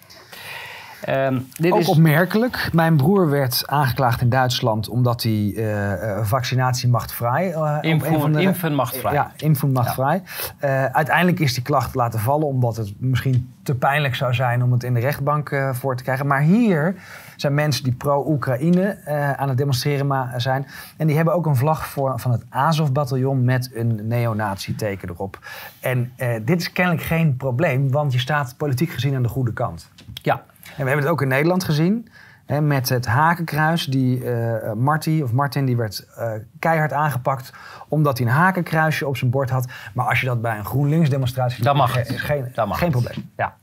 Um, dit Ook is... opmerkelijk. Mijn broer werd aangeklaagd in Duitsland omdat hij uh, vaccinatie machtvrij. Uh, machtvrij. Ja, impfen machtvrij. Ja. Uh, uiteindelijk is die klacht laten vallen omdat het misschien te pijnlijk zou zijn om het in de rechtbank voor te krijgen. Maar hier zijn mensen die pro-Oekraïne aan het demonstreren zijn. En die hebben ook een vlag voor, van het Azov-bataljon met een neonazi-teken erop. En dit is kennelijk geen probleem, want je staat politiek gezien aan de goede kant. Ja, en we hebben het ook in Nederland gezien. Hè, met het hakenkruis. Die uh, Marty, of Martin die werd uh, keihard aangepakt omdat hij een hakenkruisje op zijn bord had. Maar als je dat bij een GroenLinks demonstratie doet, mag is geen, dat mag geen probleem. Ja.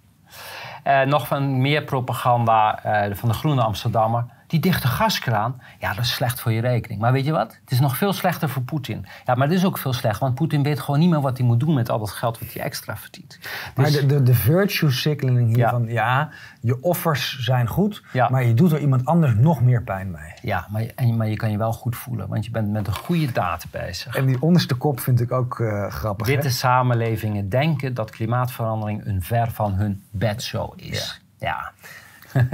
Uh, nog van meer propaganda van de Groene Amsterdammer. Die dichte gaskraan, ja, dat is slecht voor je rekening. Maar weet je wat? Het is nog veel slechter voor Poetin. Ja, maar het is ook veel slecht, want Poetin weet gewoon niet meer wat hij moet doen met al dat geld wat hij extra verdient. Maar dus- de, de, de virtue signaling hier van, ja, je offers zijn goed, maar je doet er iemand anders nog meer pijn mee. Ja, maar, en, maar je kan je wel goed voelen, want je bent met een goede daad bezig. En die onderste kop vind ik ook uh, grappig. Witte samenlevingen denken dat klimaatverandering een ver van hun bedshow is. ja. [LAUGHS]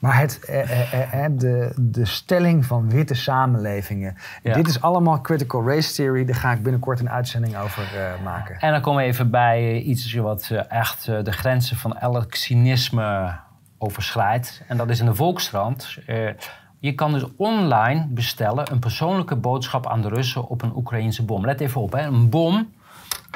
Maar het, eh, eh, eh, de, de stelling van witte samenlevingen. Dit is allemaal critical race theory. Daar ga ik binnenkort een uitzending over maken. En dan komen we even bij iets wat echt de grenzen van elk cynisme overschrijdt. En dat is in de Volkskrant. Je kan dus online bestellen een persoonlijke boodschap aan de Russen op een Oekraïense bom. Let even op, hè. een bom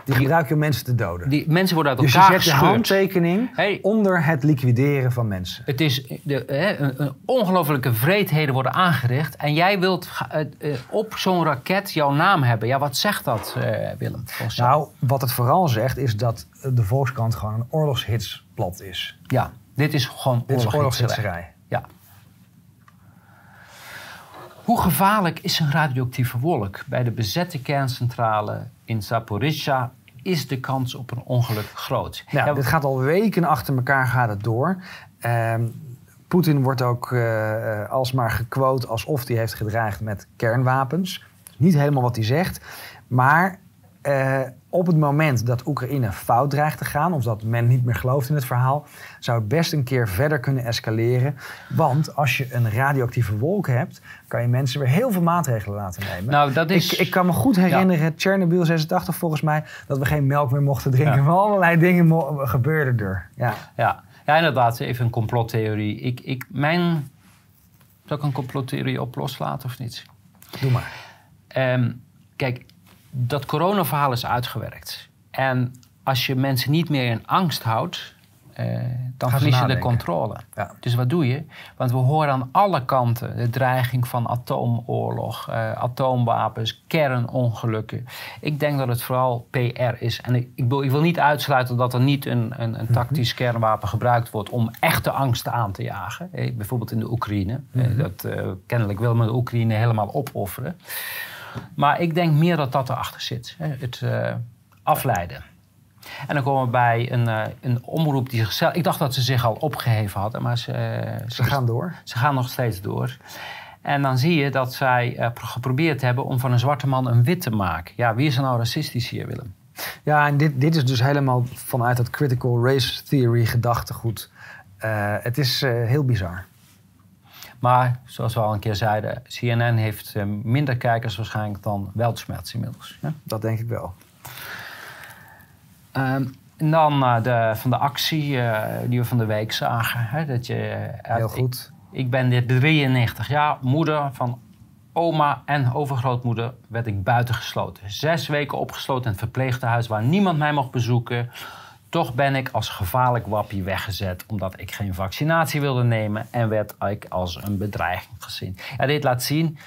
die gebruik je om mensen te doden. Die mensen worden uit dus elkaar Dus je zet je handtekening onder het liquideren van mensen. Het is de, hè, een, een ongelofelijke vreedheden worden aangericht. En jij wilt uh, op zo'n raket jouw naam hebben. Ja, wat zegt dat, uh, Willem? Nou, wat het vooral zegt is dat de Volkskrant gewoon een oorlogshitsblad is. Ja, dit is gewoon dit oorlogshitserij. Ja. Hoe gevaarlijk is een radioactieve wolk? Bij de bezette kerncentrale in Zaporizhia is de kans op een ongeluk groot. Ja, dit gaat al weken achter elkaar gaat het door. Uh, Poetin wordt ook uh, alsmaar gequote alsof hij heeft gedreigd met kernwapens. Niet helemaal wat hij zegt. Maar uh, op het moment dat Oekraïne fout dreigt te gaan, of dat men niet meer gelooft in het verhaal, zou het best een keer verder kunnen escaleren. Want als je een radioactieve wolk hebt, kan je mensen weer heel veel maatregelen laten nemen. Nou, dat is... ik, ik kan me goed herinneren, ja. Chernobyl 86 volgens mij, dat we geen melk meer mochten drinken. Ja. Allerlei dingen gebeurden er. Ja. Ja. ja, inderdaad, even een complottheorie. Ik, ik, mijn... Zal ik een complottheorie op loslaten of niet? Doe maar. Um, kijk, dat coronaverhaal is uitgewerkt. En als je mensen niet meer in angst houdt, uh, dan verlies je de controle. Ja. Dus wat doe je? Want we horen aan alle kanten de dreiging van atoomoorlog, uh, atoomwapens, kernongelukken. Ik denk dat het vooral PR is. En ik, ik, wil, ik wil, niet uitsluiten dat er niet een, een, een tactisch mm kernwapen gebruikt wordt om echte angsten aan te jagen. Eh, bijvoorbeeld in de Oekraïne. Mm dat, kennelijk wil men de Oekraïne helemaal opofferen. Maar ik denk meer dat dat erachter zit. Het uh, afleiden. En dan komen we bij een, uh, een omroep die zichzelf... Ik dacht dat ze zich al opgeheven hadden, maar ze... ze, ze gaan door. Ze gaan nog steeds door. En dan zie je dat zij geprobeerd hebben om van een zwarte man een wit te maken. Ja, wie is er nou racistisch hier, Willem? Ja, en dit, dit is dus helemaal vanuit dat critical race theory gedachtegoed. Het is heel bizar. Maar zoals we al een keer zeiden, CNN heeft minder kijkers waarschijnlijk dan Weltschmerz inmiddels. Ja? Dat denk ik wel. Um, en dan de, van de actie die we van de week zagen. Hè, dat je, heel goed. Ik ben dit 93 jaar, moeder van oma en overgrootmoeder werd ik buitengesloten. Zes weken opgesloten in het verpleeghuis waar niemand mij mocht bezoeken. Toch ben ik als gevaarlijk wappie weggezet omdat ik geen vaccinatie wilde nemen en werd ik als een bedreiging gezien. Ja, dit laat zien,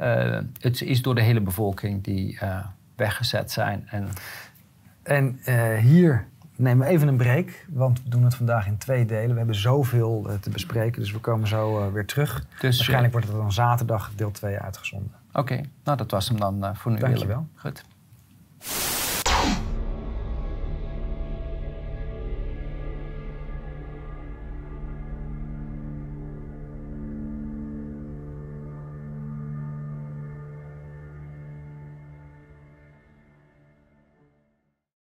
uh, het is door de hele bevolking die uh, weggezet zijn. En, en uh, hier nemen we even een break, want we doen het vandaag in twee delen. We hebben zoveel te bespreken, dus we komen zo weer terug. Dus, Waarschijnlijk wordt het dan zaterdag deel 2 uitgezonden. Oké, okay. nou dat was hem dan voor nu. Dankjewel. Goed.